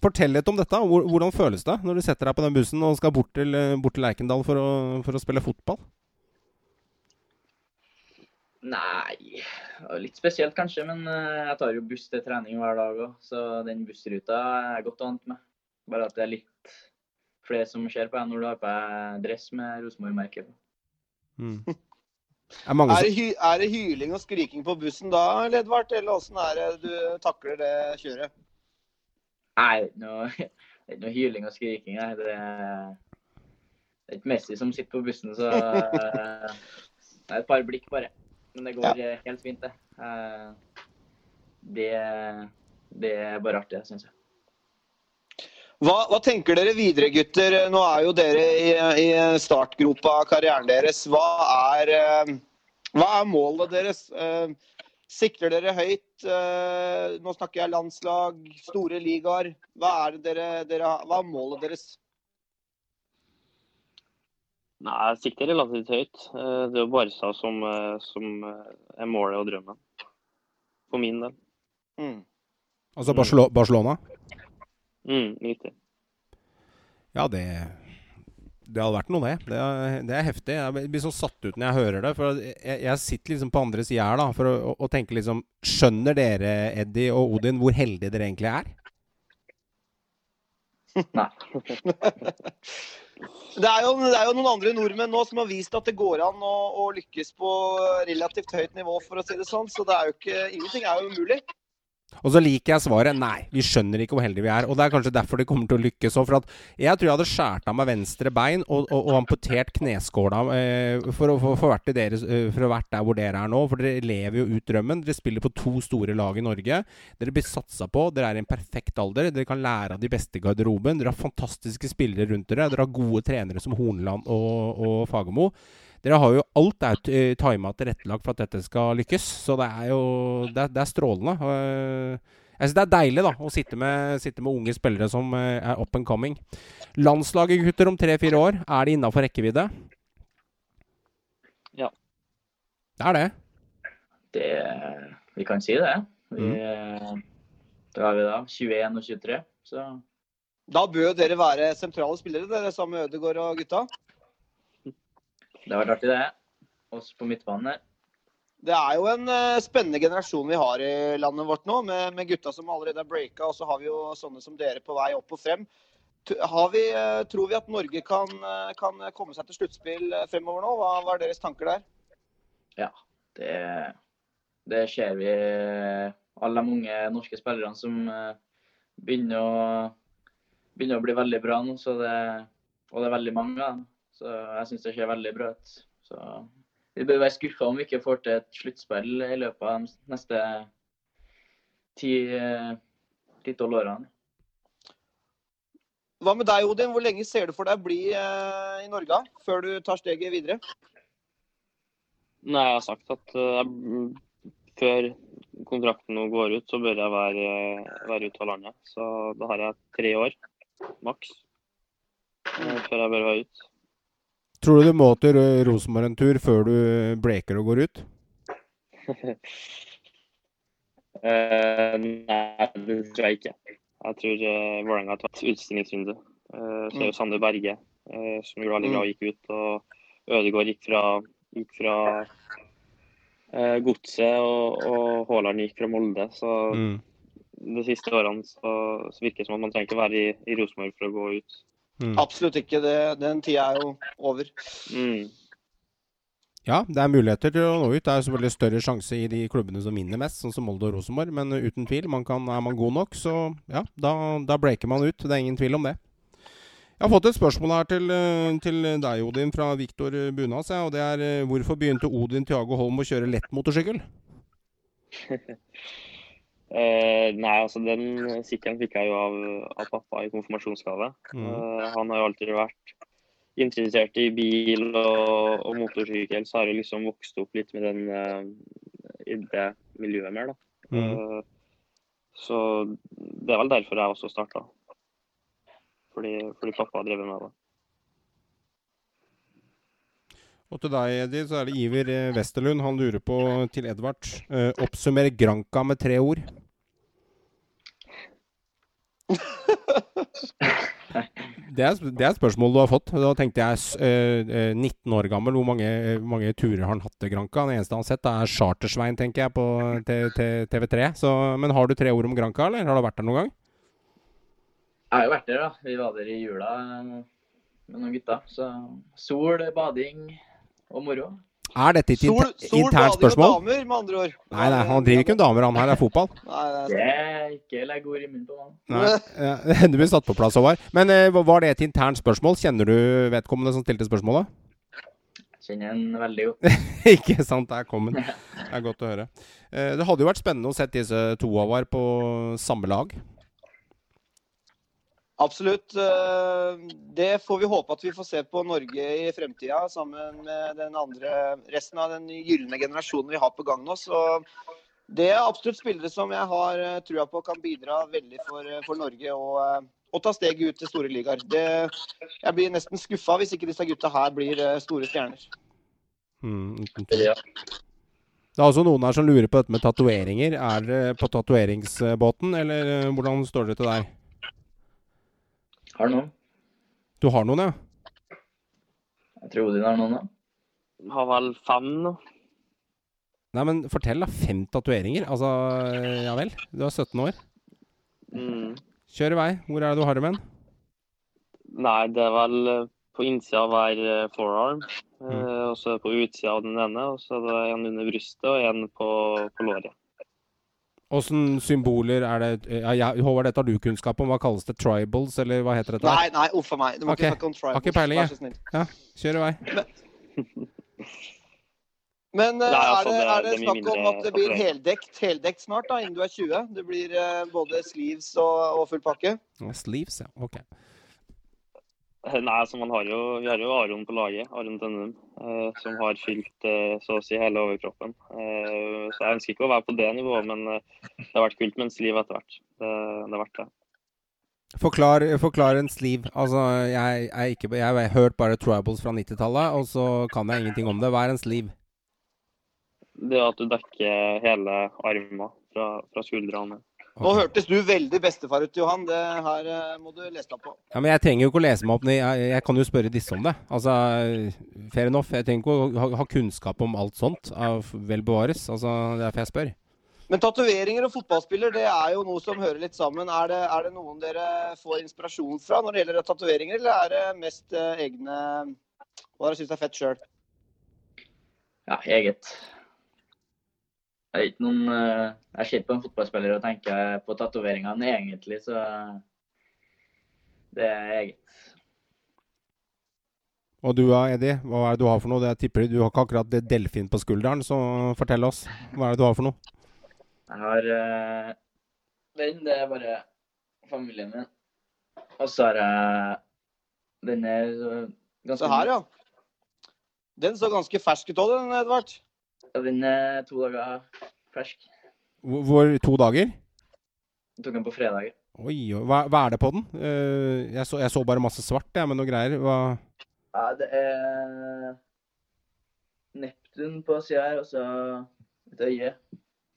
Fortell litt om dette. Hvordan føles det når du setter deg på den bussen og skal bort til, bort til Lerkendal for å, for å spille fotball? Nei Litt spesielt kanskje, men eh, jeg tar jo buss til trening hver dag òg. Så den bussruta er jeg godt vant med. Bare at det er litt flere som ser på deg når du har på deg dress med Rosenborg-merke på. Mm. Er, er, det hy er, det hyling og skriking på bussen da, Ledvard? Eller åssen er det du takler det kjøret? Nei, det er ikke noe [LAUGHS] hyling og skriking. Nei. Det er, det er ikke Messi som sitter på bussen, så eh, det er et par blikk, bare. Men det går ja. helt fint, det. Eh, det. Det er bare artig, syns jeg. Hva, hva, tenker dere videre, gutter? Nå er jo dere i, i startgropa av karrieren deres. Hva er, eh, hva er målet deres? Eh, sikter dere høyt? Nå snakker jeg landslag, store ligaer. Hva hva er målet deres? Nei, Jeg sikter relativt høyt. Det er jo Barca som, som er målet og drømmen. For min del. Mm. Altså Barcelona? Mm, riktig. Ja, det det hadde vært noe, det. Det er, det er, heftig. Jeg blir så satt ut når jeg hører det. For jeg, jeg sitter liksom på andre sida her da, for å, å, tenke liksom Skjønner dere, Eddie og Odin, hvor heldige dere egentlig er? [LAUGHS] Nei. [LAUGHS] det, er jo, det er jo noen andre nordmenn nå som har vist at det går an å, å lykkes på relativt høyt nivå, for å si det sånn. Så det er jo ikke, ingenting er jo umulig. Og så liker jeg svaret nei, vi skjønner ikke hvor heldige vi er. Og det er kanskje derfor de kommer til å lykkes òg. For at jeg tror jeg hadde skåret av meg venstre bein og, og, og amputert kneskåla eh, for, å, for, for, vært deres, eh, for å vært der hvor dere er nå. For dere lever jo ut drømmen. Dere spiller på to store lag i Norge. Dere blir satsa på. Dere er i en perfekt alder. Dere kan lære av de beste i garderoben. Dere har fantastiske spillere rundt dere. Dere har gode trenere som Horneland og, og Fagermo. Dere har jo alt er uh, tima tilrettelagt for at dette skal lykkes. Så det er jo Det er, det er strålende. Uh, jeg synes Det er deilig da å sitte med, sitte med unge spillere som uh, er up and coming. Landslaget, gutter, om tre-fire år, er de innafor rekkevidde? Ja. Det er det? Det Vi kan si det. Vi, mm. Da er vi da 21 og 23, så Da bør dere være sentrale spillere, dere sammen med Ødegaard og gutta? Det har vært artig, det. Oss på midtbanen her. Det er jo en uh, spennende generasjon vi har i landet vårt nå, med, med gutta som allerede har breaka. Og så har vi jo sånne som dere på vei opp og frem. Vi, uh, tror vi at Norge kan, uh, kan komme seg til sluttspill fremover nå? Hva, hva, er deres tanker der? Ja, det, det ser vi. Alle de unge norske spillerne som begynner å, begynner å bli veldig bra nå. Det, og det er veldig mange av dem. Så jeg syns det ser veldig bra ut. Så vi bør være skuffa om vi ikke får til et sluttspill i løpet av de neste ti-tolv årene. Hva med deg, Odin? Hvor lenge ser du for deg bli eh, i Norge før du tar steget videre? Nei, jeg har sagt at jeg, før kontrakten nå går ut, så bør jeg være, være ute av landet. Så da har jeg tre år maks før jeg bør være ute. Tror du du må til Rosenborg en tur før du bleker og går ut? uh, [LAUGHS] nei, det tror jeg ikke. Jeg tror uh, Vålerenga har tatt utstillingsrunde. Uh, så er jo mm. Sander Berge uh, som gjorde veldig bra, og gikk ut. Og Ødegaard gikk fra, gikk fra uh, Godset, og, og Haaland gikk fra Molde. Så mm. de siste årene så, så virker det som at man trenger ikke være i, i Rosenborg for å gå ut. Mm. Absolutt ikke. Det, den tida er jo over. Mm. Ja, det er muligheter til å nå ut. Det er selvfølgelig større sjanse i de klubbene som vinner mest, sånn som Molde og Rosenborg. Men uten tvil, man kan, er man god nok, så ja, da, da breaker man ut. Det er ingen tvil om det. Jeg har fått et spørsmål her til, til deg, Odin, fra Viktor Bunas. Ja, og det er hvorfor begynte Odin Tiago Holm å kjøre lettmotorsykkel? [LAUGHS] Eh, nei, altså den sykkelen fikk jeg jo av, av pappa i konfirmasjonsgave. Mm. Uh, han har jo alltid vært interessert i bil og, og motorsykkel, så har jeg liksom vokst opp litt med den uh, i det miljøet mer, da. Mm. Så det er vel derfor jeg også starta. Fordi, fordi pappa har drevet med det. Og til deg, Eddie, så er det Iver eh, Westerlund. Han lurer på til Edvard. Eh, oppsummer Granka med tre ord. [LAUGHS] Det er, det er spørsmål du har fått. Da tenkte jeg eh, eh, 19 år gammel. Hvor mange, eh, mange turer har han hatt til Granka? Det eneste han har sett, er Chartersveien, tenker jeg, på T- T- TV3. Så, men har du tre ord om Granka, eller har du vært der noen gang? Jeg har jo vært der, da. Vi var der i jula med noen gutter. Så sol, bading og moro. Er dette et Sol, inter sol internt bading og spørsmål? damer, med andre ord. Nei, nei, han driver ikke med damer, han her er fotball. [LAUGHS] Nei, det er ikke legg ord i munnen på han. [LAUGHS] Du blir satt på plass, Håvard. Men eh, var det et internt spørsmål? Kjenner du vedkommende som stilte spørsmålet? Kjenner en veldig godt. [LAUGHS] Ikke sant, der kom den. Det er godt å høre. Eh, Det hadde jo vært spennende å sette disse to Håvard på samme lag. Absolutt. eh, Det får vi håpe at vi får se på Norge i fremtida, sammen med den andre, resten av den gylne generasjonen vi har på gang nå. Så det er absolutt spillere som jeg har eh, trua på kan bidra veldig for, eh, for Norge og, og ta steget ut til store ligaer. Jeg blir nesten skuffa hvis ikke disse gutta her blir store stjerner. Mm. Det er også noen her som lurer på dette med tatoveringer. Er dere på tatoveringsbåten, eller hvordan står det til der? Har noen. Du har noen, ja? Jeg tror Odin har noen, da. Har vel fem nå. Nei, men fortell, da. Fem tatoveringer? Altså, ja vel. Du er 17 år. Mm. Kjør i vei. Hvor er det du har dem hen? Nei, det er vel eh, på innsida av hver eh, forearm. Mm. Eh, og så er det på utsida av den ene, og så er det en under brystet og en på, på låret. Åssen symboler er det ja, ja, Håvard, dette har du kunnskap om. Hva kalles det? Tribals, eller hva heter dette? Nei, nei, uff a meg. Du må okay. ikke snakke om tribals. Har ikke peiling, jeg. Ja. Kjør i vei. [LAUGHS] Men Men Nei, er, altså, det, det- er det det er snakk om at det blir heldekt, heldekt snart, da, innen du er 20? Det blir eh, både sleeves og, og full pakke? Sleeves, ja. Ok. Nei, altså man har jo, vi har jo Aron på laget, Aron Tønnum, eh, som har fylt eh, så å si hele overkroppen. Eh, så jeg ønsker ikke å være på det nivået, men eh, det har vært kult med en sliv etter hvert. Det, det har vært det. Forklar, forklar en sliv. Altså, jeg, jeg, ikke, jeg har hørt bare tribals fra 90-tallet, og så kan jeg ingenting om det. Hva er en sliv? Det at du dekker hele armen fra, fra skuldrene. Nå okay. hørtes du veldig bestefar ut, Johan. Det her eh, må du lese deg på. Ja, men Jeg trenger jo ikke å lese meg opp. Jeg, jeg kan jo spørre disse om det. Altså, Fair enough. Jeg trenger ikke å ha, ha kunnskap om alt sånt. Av vel bevares. Altså, Det er derfor jeg spør. Men tatoveringer og fotballspiller det er jo noe som hører litt sammen. Er det, er det noen dere får inspirasjon fra når det gjelder tatoveringer, eller er det mest eh, egne Hva dere syns er fett sjøl? Ja, eget. Er ikke noen eh, Jeg ser på en fotballspiller og tenker på tatoveringene egentlig, så det er eget. Og du da, Eddie? Hva er det du har for noe? Det jeg tipper Du har ikke akkurat det delfin på skulderen, så fortell oss. Hva er det du har for noe? Jeg har uh, den, det er bare familien min. Og så har jeg den er ganske Se her, ja. Den så ganske fersk ut òg, den, Edvard. Ja, Den er to dager fersk. Hvor, hvor To dager? Jeg tok den på fredag. Oi. Hva, hva er det på den? Eh, jeg, så, jeg så bare masse svart, jeg, med noe greier. Hva Ja, det er Neptun på sida her, og så et øye.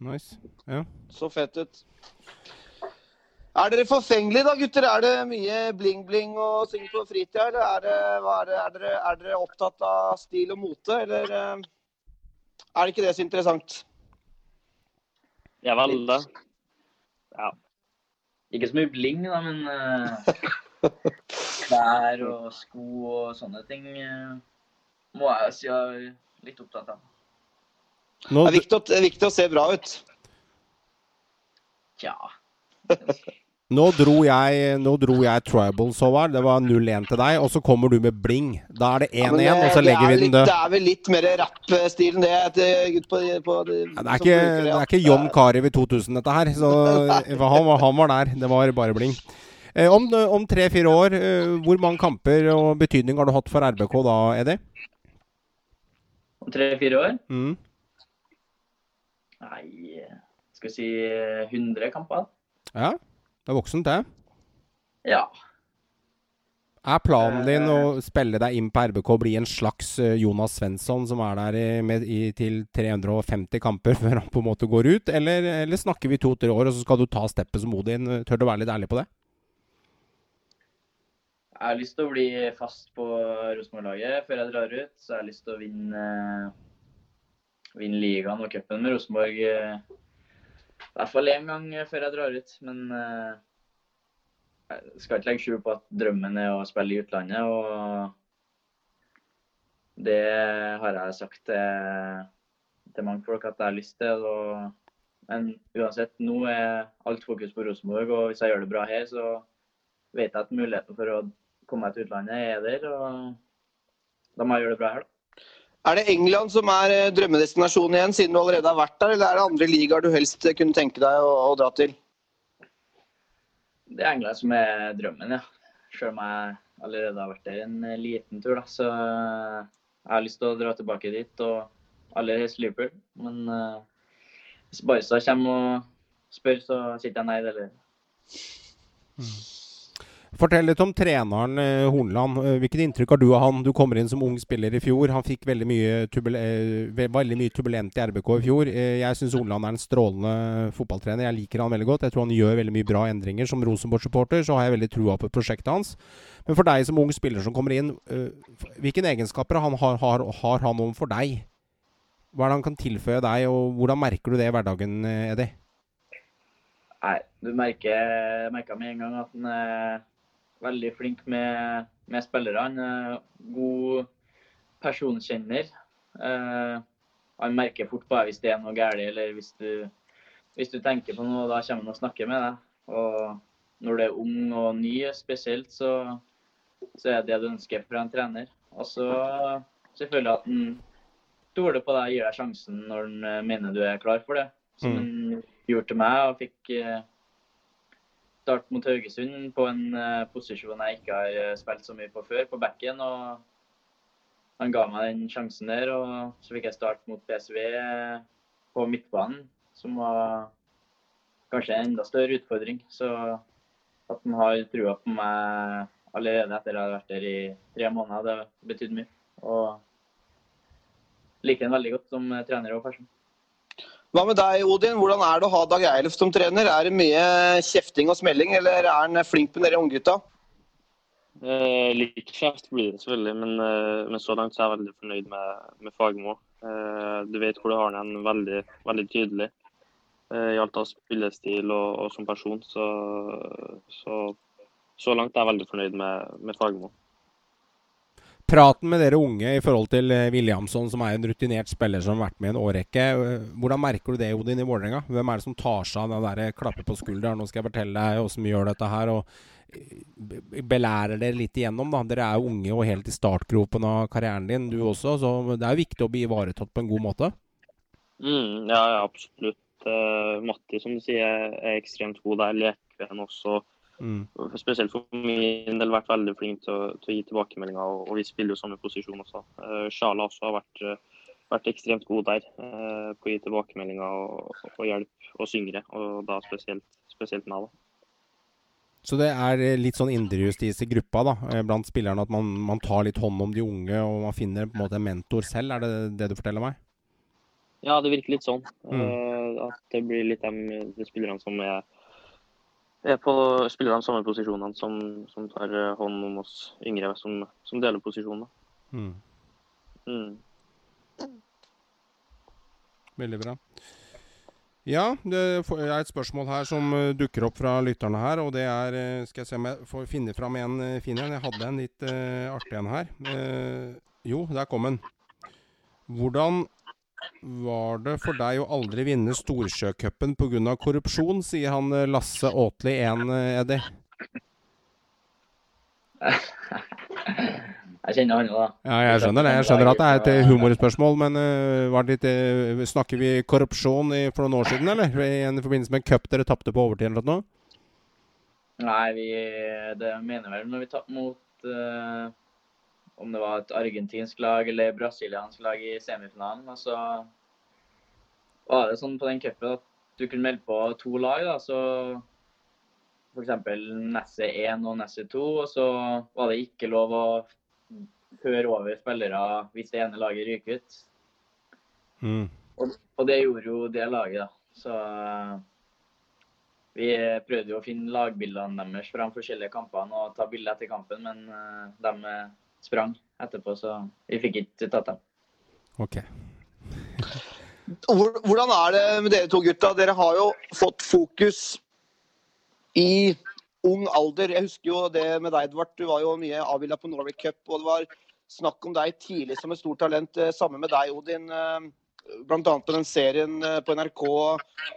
Nice. Ja. Så fett ut. Er dere forfengelige da, gutter? Er det mye bling-bling og ting på fritida, eller er, det, hva er, det, er, dere, er dere opptatt av stil og mote, eller eh, er det ikke det så interessant? Jeg er vel det. Ikke så mye bling, da, men uh, [LAUGHS] klær og sko og sånne ting uh, må jeg si jeg er litt opptatt av. Nå, Det er viktig det er viktig å se bra ut. Tja. [LAUGHS] Nå dro jeg, nå dro jeg tribals, Håvard. Det var 0-1 til deg. Og så kommer du med bling. Da er det 1-1, Ja, og så legger er vi den død. Det er vel litt mer rapp-stilen, det. til- På, på, Ja, Det er ikke, det er ikke John Carew i 2000, dette her. Så [LAUGHS] han, var- han var der. Det var bare bling. Eh, om om tre-fire år, eh, hvor mange kamper og betydning har du hatt for RBK da, Eddie? Om tre-fire år? Mm. Nei, skal vi si 100 kamper? Ja, det er voksent, det. Ja. Er planen din å spille deg inn på RBK og bli en slags eh, Jonas Svensson, som er der i, med, i, til 350 kamper [LAUGHS] før han på en måte går ut? Eller, eller snakker vi to-tre år, og så skal du ta steppet som Odin? Tør du være litt ærlig på det? Jeg har lyst til å bli fast på Rosenborg-laget før jeg drar ut. Så jeg har lyst til å vinne, vinne ligaen og cupen med Rosenborg. Eh, I hvert fall én gang før jeg drar ut. Men eh, jeg skal ikke legge skjul på at drømmen er å spille i utlandet. Og det har jeg sagt til, til mange folk at jeg har lyst til. Og, men uansett, nå er alt fokus på Rosenborg. Og hvis jeg gjør det bra her, så vet jeg at muligheten for å komme meg til utlandet er der. Og da må jeg gjøre det bra her, da. Er det England som er eh, drømmedestinasjonen igjen, siden du allerede har vært der? Eller er det andre ligaer du helst kunne tenke deg å, å dra til? Det er England som er drømmen, ja. Selv om jeg allerede har vært der en eh, liten tur, da. Så eh, jeg har lyst til å dra tilbake dit, og aller helst Liverpool. Men uh, hvis Barca kommer og spør, så sier jeg nei. Eller Fortell litt om treneren eh, Hornland. Eh, Hvilket inntrykk har du av han? Du kommer inn som ung spiller i fjor. Han fikk veldig mye, turbul eh, veldig mye turbulent i RBK i fjor. Jeg syns Hornland er en strålende fotballtrener. Jeg liker han veldig godt. Jeg tror han gjør veldig mye bra endringer. Som Rosenborg-supporter så har jeg veldig trua på prosjektet hans. Men for deg som ung spiller som kommer inn, hvilke egenskaper han har, har, har han overfor deg? Hva er det han kan tilføye deg, og hvordan merker du det i hverdagen, Eddie? Nei, du merker, merker med en gang at han er veldig flink med, med er god personkjenner. Eh, han merker fort deg hvis det er noe galt, eller hvis du, hvis du tenker på noe, da kommer han og snakker med deg. Og når du er ung og ny spesielt, så, så er det det du ønsker fra en trener. Og så selvfølgelig at han stoler på deg og gir deg sjansen når han mener du er klar for det. Som Mm. han gjorde til meg, og fikk eh, start mot Haugesund på en eh, posisjon jeg ikke har eh, spilt så mye på før, på backen. og Han ga meg den sjansen der, og så fikk jeg start mot PSV eh, på midtbanen, som var kanskje en enda større utfordring. Så at han har trua på meg allerede etter jeg har vært der i tre måneder, det betydde mye. Og liker han veldig godt som trener og person. Hva med deg, Odin? Hvordan er det å ha Dag Eilif som trener? Er det mye kjefting og smelling, eller er han flink med dere unggutta? Eh, litt kjeft blir det selvfølgelig, men, eh, men så langt er jeg veldig fornøyd med, med Fagermo. Eh, du vet hvor du har den veldig, veldig tydelig eh, i alt av spillestil og, og som person. Så, så, så langt er jeg veldig fornøyd med, med Fagermo. Praten med dere unge i forhold til eh, Williamson, som er en rutinert spiller som har vært med i en årrekke. eh, Hvordan merker du det, Odin, i Vålerenga? Hvem er det som tar seg av den der klappe på skulderen? Nå skal jeg fortelle deg åssen vi gjør dette her. og eh, Belærer dere litt igjennom, da. Dere er jo unge og helt i startgropen av karrieren din, du også. Så det er jo viktig å bli ivaretatt på en god måte. Mm, ja, absolutt. Eh, Matti, som du sier, er ekstremt god der. Lekven også. Mm. Spesielt for min del vært veldig flink til å, til å gi tilbakemeldinger, og, og vi spiller jo samme posisjon også. Uh, Sjala også har vært, eh, vært ekstremt god der uh, på å gi tilbakemeldinger og, og hjelp og syngere, og da spesielt, spesielt meg. da. Så det er eh, litt sånn indrejustis i gruppa da, eh, blant spillerne, at man, man tar litt hånd om de unge, og man finner på en måte en mentor selv. Er det det du forteller meg? Ja, det virker litt sånn. Mm. Uh, at det blir litt de, de spillerne som er, er på spiller de samme posisjonene som, som tar eh, hånd om oss yngre, som, som deler posisjoner. Mm. Mm. Veldig bra. Ja, det er et spørsmål her som eh, dukker opp fra lytterne her. Og det er eh, Skal jeg se om jeg får finne fram en fin en. Jeg hadde en litt uh, artig en her. Uh, jo, der kom den. Hvordan Var det for deg å aldri vinne Storsjøcupen pga. korrupsjon, sier han eh, Lasse Åtli 1, eh, Eddie. Jeg kjenner han jo, da. Ja, jeg skjønner det. Jeg skjønner at det er et eh, humorspørsmål, men uh, var det litt, uh, snakker vi korrupsjon i, for noen år siden, eller? I en forbindelse med en cup dere tapte på overtid eller noe? Nei, vi, det mener vel når vi tapte mot uh, om det var et argentinsk lag eller brasiliansk lag i semifinalen. Og så var det sånn på den cupen at du kunne melde på to lag. da, så F.eks. Nesset 1 og Nesset 2. Og så var det ikke lov å føre over spillere hvis det ene laget ryker ut. Mm. Og, og, det gjorde jo det laget, da. Så vi prøvde jo å finne lagbildene deres fra de forskjellige kampene og ta bilde etter kampen, men uh, de sprang etterpå, så vi fikk ikke tatt dem. Ok. [LAUGHS] Hvordan er det med dere to gutta? Dere har jo fått fokus i ung alder. Jeg husker jo det med deg, Edvard. Du var jo mye avbilda på Norway Cup. Og det var snakk om deg tidlig som et stort talent. Eh, Samme med deg, Odin. Eh, Bl.a. på den serien eh, på NRK.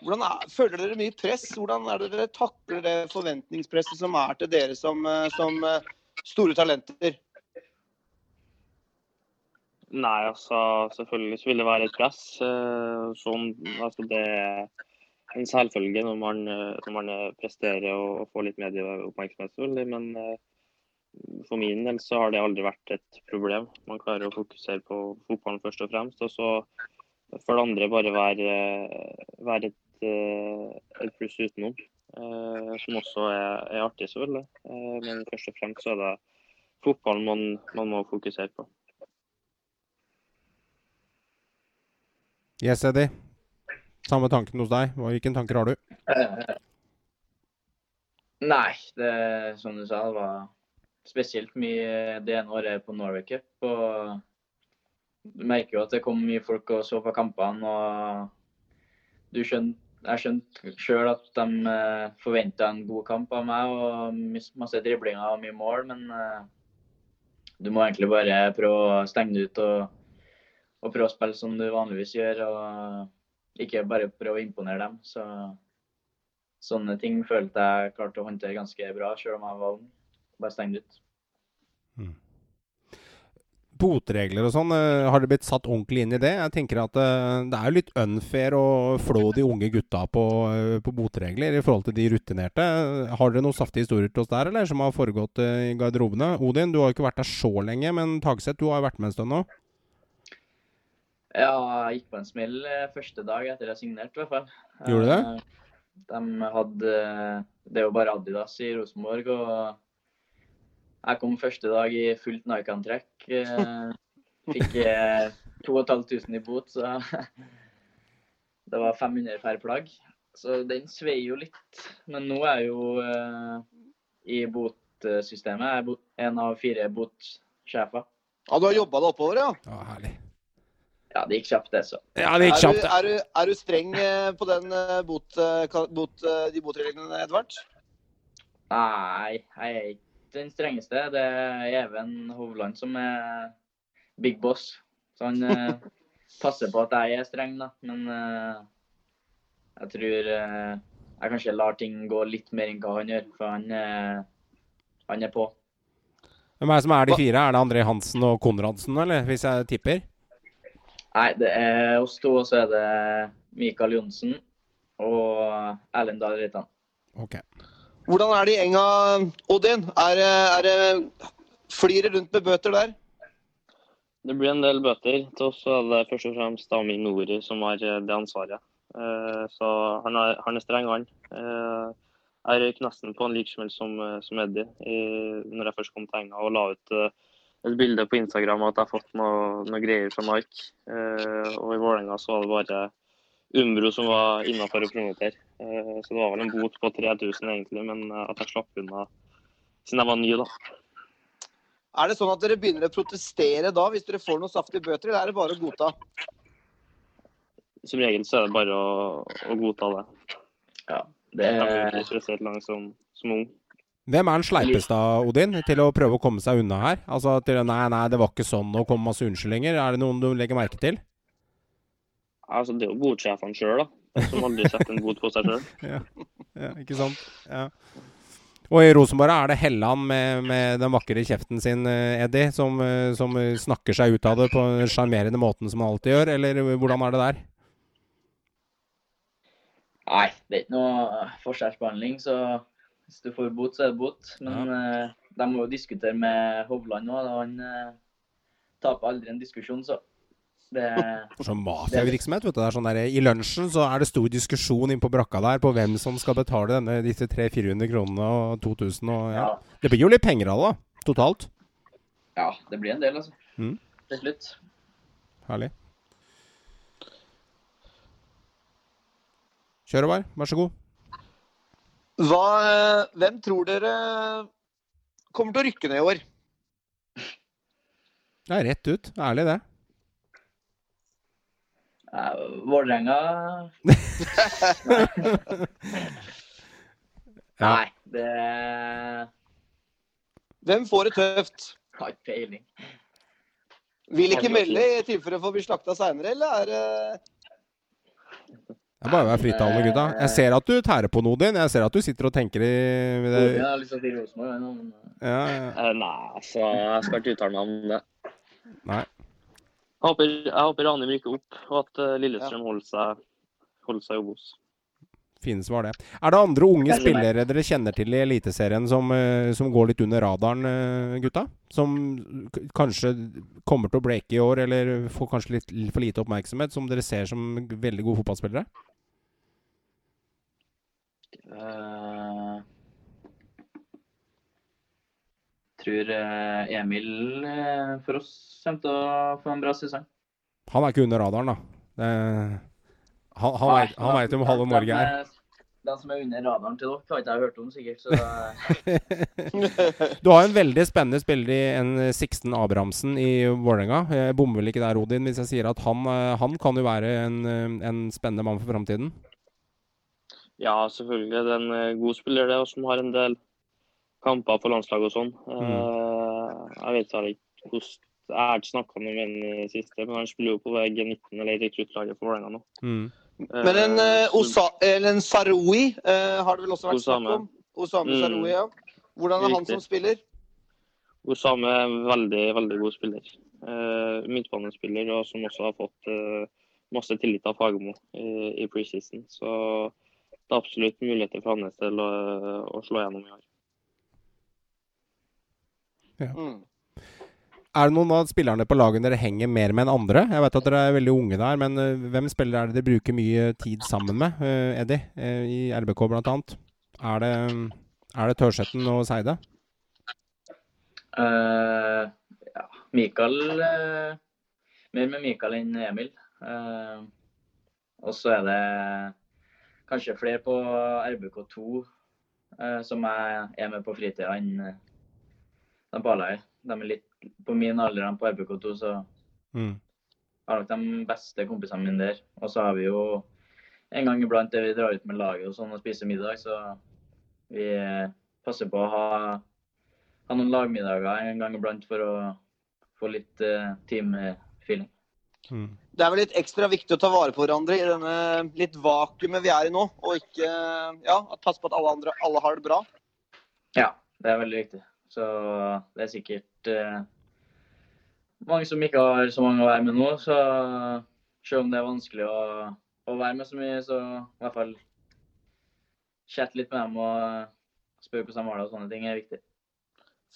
Hvordan er, føler dere mye press? Hvordan er det dere takler det forventningspresset som er til dere som, som store talenter? Nei, altså selvfølgelig vil det være et press. Sånn, altså, det en selvfølge når man, når man presterer og, får litt medieoppmerksomhet. Men eh, for min del så har det aldri vært et problem. Man klarer å fokusere på fotballen først og fremst. Og så for det andre bare være, være et, eh, et, pluss utenom. Eh, som også er, er artig, selvfølgelig. Men først og fremst så er det fotballen man, man må fokusere på. Yes, Eddie. Samme tanken hos deg. Hvilke tanker har du? Uh, nei, det som du sa, det var spesielt mye det ene året på Norway Cup. Og du merker jo at det kom mye folk og så på kampene. og du skjønte jeg skjønte sjøl at de eh, forventa en god kamp av meg og masse driblinger og mye mål, men uh, du må egentlig bare prøve å stenge det ut og, og prøve å spille som du vanligvis gjør. og ikke bare prøve å imponere dem. Så sånne ting følte jeg klarte å håndtere ganske bra, selv om jeg var ung. Bare stengt ut. Mm. Botregler og sånn, eh, har det blitt satt ordentlig inn i det? Jeg tenker at eh, Det er litt unfair å flå de unge gutta på, eh, på botregler i forhold til de rutinerte. Har dere noen saftige historier til oss der, eller, som har foregått i garderobene? Odin, du har ikke vært der så lenge, men Tagseth, du har vært med en stund nå? Ja, jeg gikk på en smell eh, første dag etter jeg signerte, i hvert fall. Gjorde du det? Eh, de hadde Det er jo bare Adidas i Rosenborg, og jeg kom første dag i fullt Nike-antrekk. Eh, fikk 2500 i bot, så [LAUGHS] det var 500 per plagg. Så den sveier jo litt. Men nå er jeg jo i botsystemet. Jeg er en av fire botsjefer. Ja, du har jobba deg oppover, ja? Ja, herlig. Ja, det gikk kjapt, det, så. Ja, det gikk kjapt, er, du, er, du, er du streng eh, på den eh, bot, eh, bot, de botreglene, Edvard? Nei, jeg er ikke den strengeste. Det er Even Hovland som er big boss. Så han [LAUGHS] passer på at jeg er streng, da. Men jeg tror jeg kanskje lar ting gå litt mer enn hva han gjør, for han, han er på. Hvem er det som er de fire? Er det André Hansen og Konradsen, eller? Hvis jeg tipper? Nei, det er oss to, og så er det Mikael Johnsen og Erlend Dahl Reitan. Okay. Hvordan er det i enga, Odin? Er, er det flirer rundt med bøter der? Det blir en del bøter. Til oss er det først og fremst Amin Nori som har det ansvaret. Eh, så han er, han er streng, han. Eh, jeg røyk nesten på en lik smell som, som Eddie når jeg først kom til enga og la ut eh, et bilde på Instagram at jeg har fått noe, noe greier fra Nike. Eh, og i Vålerenga så var det bare Umbro som var innafor å promotere. Eh, så det var vel en bot på 3000 egentlig, men at jeg slapp unna siden jeg var ny, da. Er det sånn at dere begynner å protestere da, hvis dere får noen saftige bøter, eller er det bare å godta? Som regel så er det bare å, å godta det. Ja, det er... Spesielt langt som, som ung. Hvem er den sleipeste, Odin, til å prøve å komme seg unna her? Altså til nei, nei, det var ikke sånn, og komme masse unnskyldninger. Er det noen du legger merke til? Altså, det er jo bodsjefene sjøl, da. Som aldri setter en bod på seg sjøl. [LAUGHS] Ja, ikke sant? Ja. Og i Rosenborg er det Helland med, med den vakre kjeften sin, eh, Eddie, som, eh, som snakker seg ut av det på den sjarmerende måten som han alltid gjør, eller hvordan er det der? Nei, det er ikke noe forskjellsbehandling, så hvis du får bot, så er det bot. Men eh, de må jo diskutere med Hovland òg. Han uh, taper aldri en diskusjon, så det [LAUGHS] Sånn mafiavirksomhet, vet du. Det er sånn der, I lunsjen så er det stor diskusjon inne på brakka der på hvem som skal betale denne, disse 300-400 kronene og 2000 og ja. Ja. Det blir jo litt penger av det. Totalt. Ja, det blir en del, altså. Mm. Til slutt. Herlig. Kjør over, vær så god. Hva, eh, hvem tror dere kommer til å rykke ned i år? Det er rett ut. Ærlig, det. [LAUGHS] Ja, Vålerenga Nei, det Hvem får det tøft? har ikke peiling. Vil ikke melde i tilfelle for å bli slakta seinere, eller er det Det er bare å være frittalende, gutta. Jeg ser at du tærer på noe, din. Jeg ser at du sitter og tenker i det. Ja, liksom lyst til Rosenborg. men- Ja, ja. Eh, Nei, så jeg skal ikke uttale meg om det. Nei. Jeg håper, jeg håper Ranheim rykker opp, og at eh, Lillestrøm holder seg, holder seg i Obos. Fine svar, det. Er det andre unge Veldig spillere dere kjenner til i Eliteserien som, eh, som går litt under radaren, eh, gutta? Som kanskje kommer til å breake i år, eller får kanskje litt for lite oppmerksomhet, som dere ser som veldig gode fotballspillere? Jeg tror Emil for oss kommer til å få en bra sesong. Han er ikke under radaren, da. Det, han han Nei, vet- han jo om halve de- Norge er. Den som er under radaren til dere, har ikke jeg hørt om sikkert. Så [LAUGHS] Du har en veldig spennende spiller i en Sixten Abrahamsen i Vålerenga. Jeg bommer vel ikke der, Odin, hvis jeg sier at han, eh, han kan jo være en, eh, en spennende mann for framtiden. Ja, selvfølgelig. Det er en eh, god spiller, det, og som har en del kamper på landslaget og sånn. Mm. jeg vet ikke hvordan Jeg har ikke snakka med ham i det siste, men han spiller jo på G19 eller rekruttlaget for Vålerenga nå. Mm. Men en, Osa, eller en Saroui uh, har det vel også vært snakk om? Osame Mm. Saroui, ja. Hvordan er han som spiller? Osame er en veldig, veldig god spiller. Uh, midtbanespiller, og som også har fått uh, masse tillit av Fagermo i, i preseason. Så det er absolutt muligheter for hans del å, å slå gjennom i år. Mm. Er det noen av spillerne på laget dere henger mer med enn andre? Jeg vet at dere er veldig unge der, men uh, hvem spillere er det dere bruker mye tid sammen med, uh, Eddie? Uh, I RBK bl.a. Er det, er det Tørsetten og Seide? Uh, ja, Mikael Mer med Mikael enn Emil. Og så er det kanskje flere på RBK2 eh, som er med på fritida enn de på A-laget. De er litt på min alder på RBK2, så Mm. har nok de beste kompisene mine der. Og så har vi jo en gang iblant der vi drar ut med laget og sånn og spiser middag, så vi passer på å ha, ha noen lagmiddager en gang iblant for å få litt uh, teamfeeling. Mm. Det er vel litt ekstra viktig å ta vare på hverandre i denne litt vakuumet vi er i nå, og ikke ja, passe på at alle andre alle har det bra. Ja, det er veldig viktig. Så det er sikkert eh, mange som ikke har så mange å være med nå. Så selv om det er vanskelig å, å være med så mye, så i hvert fall chatte litt med dem og spørre hvordan de har det og sånne ting er viktig.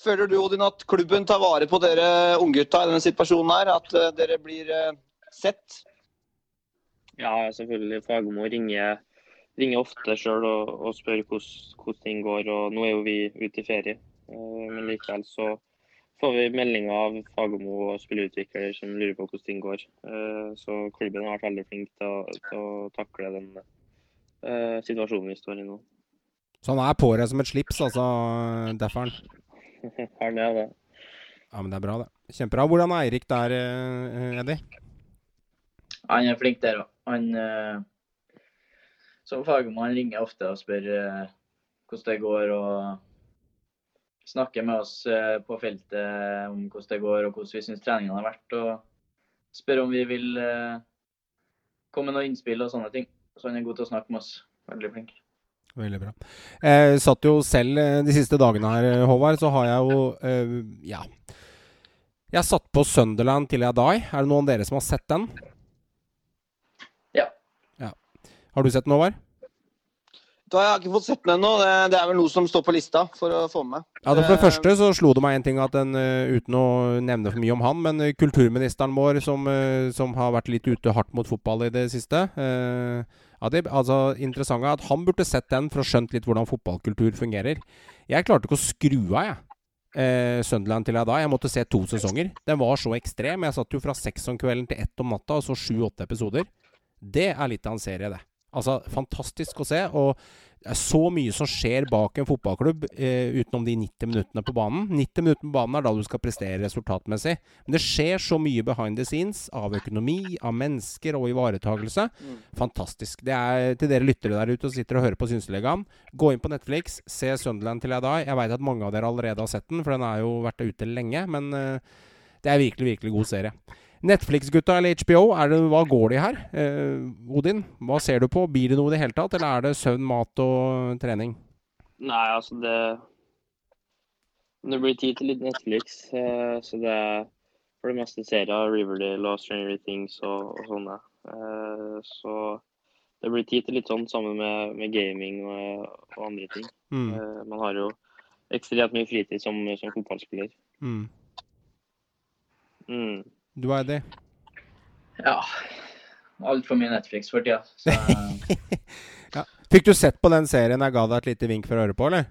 Føler du Odin, at klubben tar vare på dere unggutta i denne situasjonen her? At eh, dere blir eh, sett? Ja, selvfølgelig. Fagermo ringer, ringer ofte sjøl og, og spør hvordan, hvordan ting går. og Nå er jo vi ute i ferie, eh, men likevel så får vi meldinger av Fagermo og spillerutvikler som lurer på hvordan ting går. Eh, Så klubben har vært veldig flink til å, til å takle den eh, situasjonen vi står i nå. Så han er på deg som et slips, altså, Dafferen. [LAUGHS] han det, det. Ja, men det er bra, det. Kjempebra. Hvordan er Eirik der, eh, Eddie? Han er flink der òg. Han Som som fagmann ringer ofte og spør hvordan det går, og snakker med oss eh, på feltet om hvordan det går og hvordan vi syns treningene har vært. Og spør om vi vil eh, komme med noen innspill og sånne ting. Så han er god til å snakke med oss. Veldig flink. Veldig bra. Jeg satt jo selv eh, de siste dagene her, eh, Håvard, så har jeg jo eh, Ja. Jeg satt på Sunderland til jeg die. Er det noen av dere som har sett den? Ja. ja. Har du sett den, Håvard? Da har jeg ikke fått sett den ennå. Det, det er vel noe som står på lista for å få med. Ja, For det første så slo det meg en ting at den, uten å nevne for mye om han, men kulturministeren vår som, som har vært litt ute hardt mot fotball i det siste ja, det altså, interessante er at Han burde sett den for å skjønt litt hvordan fotballkultur fungerer. Jeg klarte ikke å skru av, jeg. Eh, Sunderland til jeg da. Jeg måtte se to sesonger. Den var så ekstrem. Jeg satt jo fra seks om kvelden til ett om natta og så sju-åtte episoder. Det er litt av en serie, det. Altså, fantastisk å se. Og det er så mye som skjer bak en fotballklubb eh, utenom de 90 minuttene på banen. 90 minutter på banen er da du skal prestere resultatmessig. Men det skjer så mye behind the scenes av økonomi, av mennesker og ivaretagelse. Mm. Fantastisk. Det er til dere lyttere der ute og sitter og hører på Synselegaen. Gå inn på Netflix, se Sunderland til jeg die'. Jeg veit at mange av dere allerede har sett den, for den har jo vært ute lenge. Men eh, det er virkelig, virkelig god serie. Netflix-gutta eller HBO, det, hva går de her? Eh, Odin, hva ser du på? Blir det noe i det hele tatt, eller er det søvn, mat og trening? Nei, altså det Det blir tid til litt Netflix, eh, så det er for det meste serier. Riverdale og Stranger Things og, og sånne. Eh, så det blir tid til litt sånn sammen med, med gaming og, og, andre ting. Mm. Eh, man har jo ekstremt mye fritid som, som fotballspiller. Mm. Mm. Du er det? Ja. Altfor mye Netflix for tida. Så... [LAUGHS] ja. Fikk du sett på den serien jeg ga deg et lite vink for å høre på, eller?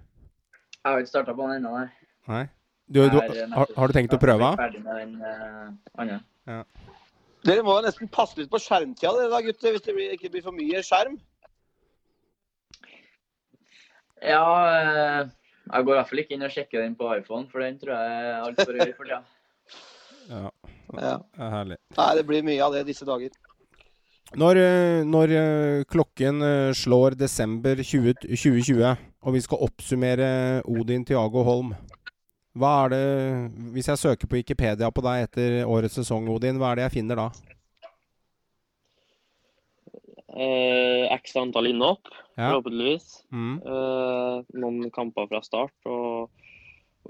Jeg har ikke starta på den ennå, nei. nei. Du, du, har, har, du tenkt å prøve? Jeg er ferdig med den uh, andre. Ja. Dere må nesten passe litt på skjermtida dere da, gutter, hvis det blir, ikke blir for mye skjerm? Ja, uh, jeg går i hvert fall ikke inn og sjekker den på iPhone, for den tror jeg er altfor høy for tida. Ja. Ja. Herlig. Nei, det blir mye av det disse dager. Når, eh, når eh, klokken eh, slår desember 20, 2020, og vi skal oppsummere Odin Tiago Holm hva er det, Hvis jeg søker på Wikipedia på deg etter årets sesong, Odin, hva er det jeg finner da? Eh, X antall innhopp, ja. forhåpentligvis. Mm. Eh, noen kamper fra start. og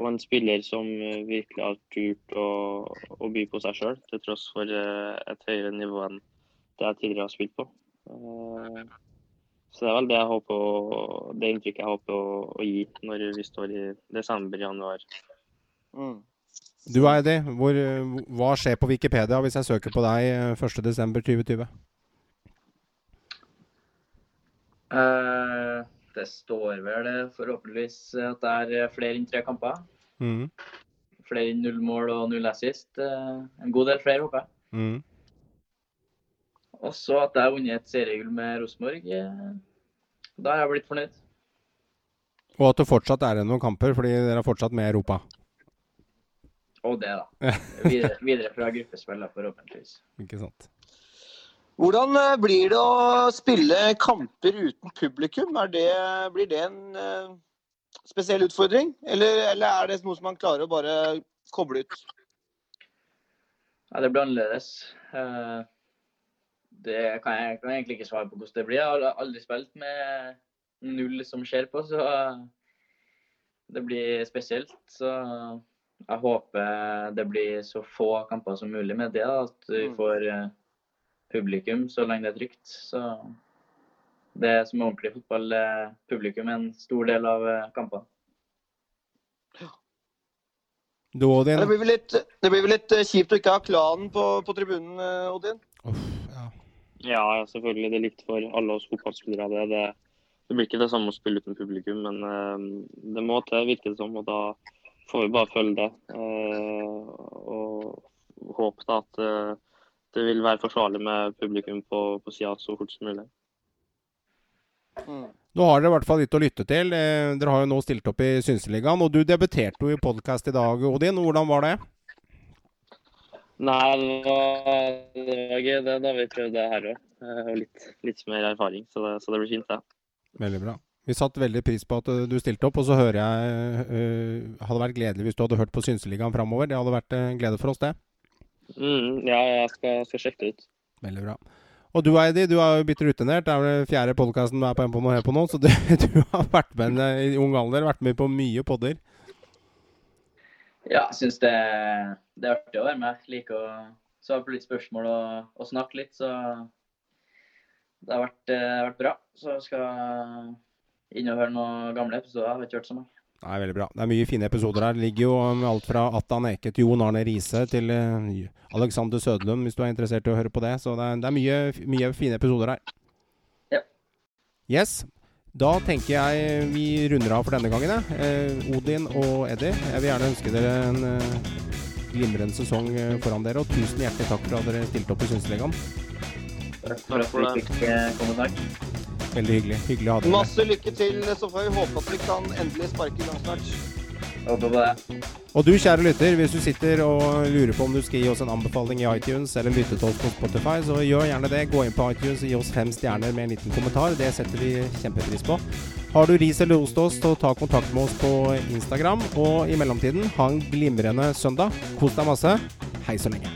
og en spiller som eh, virkelig har turt å, å by på seg sjøl, til tross for eh, et høyere nivå enn det jeg tidligere har spilt på. Eh, så det er vel det, jeg håper det inntrykket jeg håper å, å gi når vi står i desember-januar. Mm. Du Eidi, hvor, hva skjer på Wikipedia hvis jeg søker på deg 1.12.2020? Uh, det står vel forhåpentligvis at det er flere enn tre kamper. Mm. Flere enn null mål og null assist. Eh, en god del flere, håper jeg. Mm. Og så at jeg har vunnet et seriegull med Rosenborg. Eh, da har jeg blitt fornøyd. Og at det fortsatt er noen kamper, fordi dere er fortsatt med i Europa? Og det, da. [LAUGHS] Videre, videre fra gruppespill, forhåpentligvis. Ikke sant. Hvordan eh, blir det å spille kamper uten publikum? Det, blir det en uh, spesiell utfordring, eller, eller, er det noe som man klarer å bare koble ut? Ja, det blir annerledes. Uh, det kan jeg, kan jeg, egentlig ikke svare på hvordan det blir. Jeg har aldri spilt med null som skjer på, så det blir spesielt. Så jeg håper det blir så få kamper som mulig med det. At vi mm. får publikum så lenge det er trygt. Så det som er ordentlig fotball, publikum er en stor del av eh, kampene. Du, Odin? Det blir vel litt, blir vel litt eh, kjipt å ikke ha klanen på, på tribunen, eh, Odin? Uff, ja. ja. selvfølgelig. Det er litt for alle oss fotballspillere. Det, det, det, blir ikke det samme å spille uten publikum, men uh, det må til, virker det som. Og da får vi bare følge det. Uh, og håpe da at uh, det vil være forsvarlig med publikum på, på sida så fort som mulig. Mm. Nå har dere i hvert fall litt å lytte til. Eh, dere har jo nå stilt opp i Synseligaen. Og du debuterte jo i podkast i dag, Odin. Hvordan var det? Nei, det var, det var gøy. Det, da vi prøvd det her òg. Og litt, litt, mer erfaring, så det, så det blir fint, det. Veldig bra. Vi satte veldig pris på at du stilte opp. Og så hører jeg uh, Hadde vært gledelig hvis du hadde hørt på Synseligaen framover. Det hadde vært en glede for oss, det. Mm, ja, jeg skal, skal, sjekke det ut. Veldig bra. Og du Eidi, du er jo blitt rutinert. Det er vel fjerde podkasten du er på, på, på nå, så du, [LAUGHS] du, har vært med i ung alder. Vært med på mye podder. Ja, jeg syns det, det, er artig å være med. Liker å svare på litt spørsmål og, og, snakke litt, så det har vært, det har vært bra. Så jeg skal inn og høre noen gamle episoder. Jeg har ikke hørt så mange. Nei, veldig bra. Det er mye fine episoder her. Det ligger jo alt fra Attan Eke til Jon Arne Riise til uh, Alexander Sødlund, hvis du er interessert i å høre på det. Så det er, det er mye, mye, fine episoder her. Ja. Yes. Da tenker jeg vi runder av for denne gangen. Eh, Odin og Eddie, jeg vil gjerne ønske dere en eh, glimrende sesong eh, foran dere. Og tusen hjertelig takk for at dere stilte opp i Synsligaen. Takk for at vi fikk komme snart. Veldig hyggelig. Hyggelig å ha deg Masse lykke til. Så får vi håpe at vi kan endelig sparke i gang snart. Håper på det. Og du kjære lytter, hvis du sitter og lurer på om du skal gi oss en anbefaling i iTunes eller lytte til oss på Spotify, så gjør gjerne det. Gå inn på iTunes og gi oss fem stjerner med en liten kommentar. Det setter vi kjempepris på. Har du ris eller ros til oss, så ta kontakt med oss på Instagram. Og i mellomtiden, ha en glimrende søndag. Kos deg masse. Hei så lenge.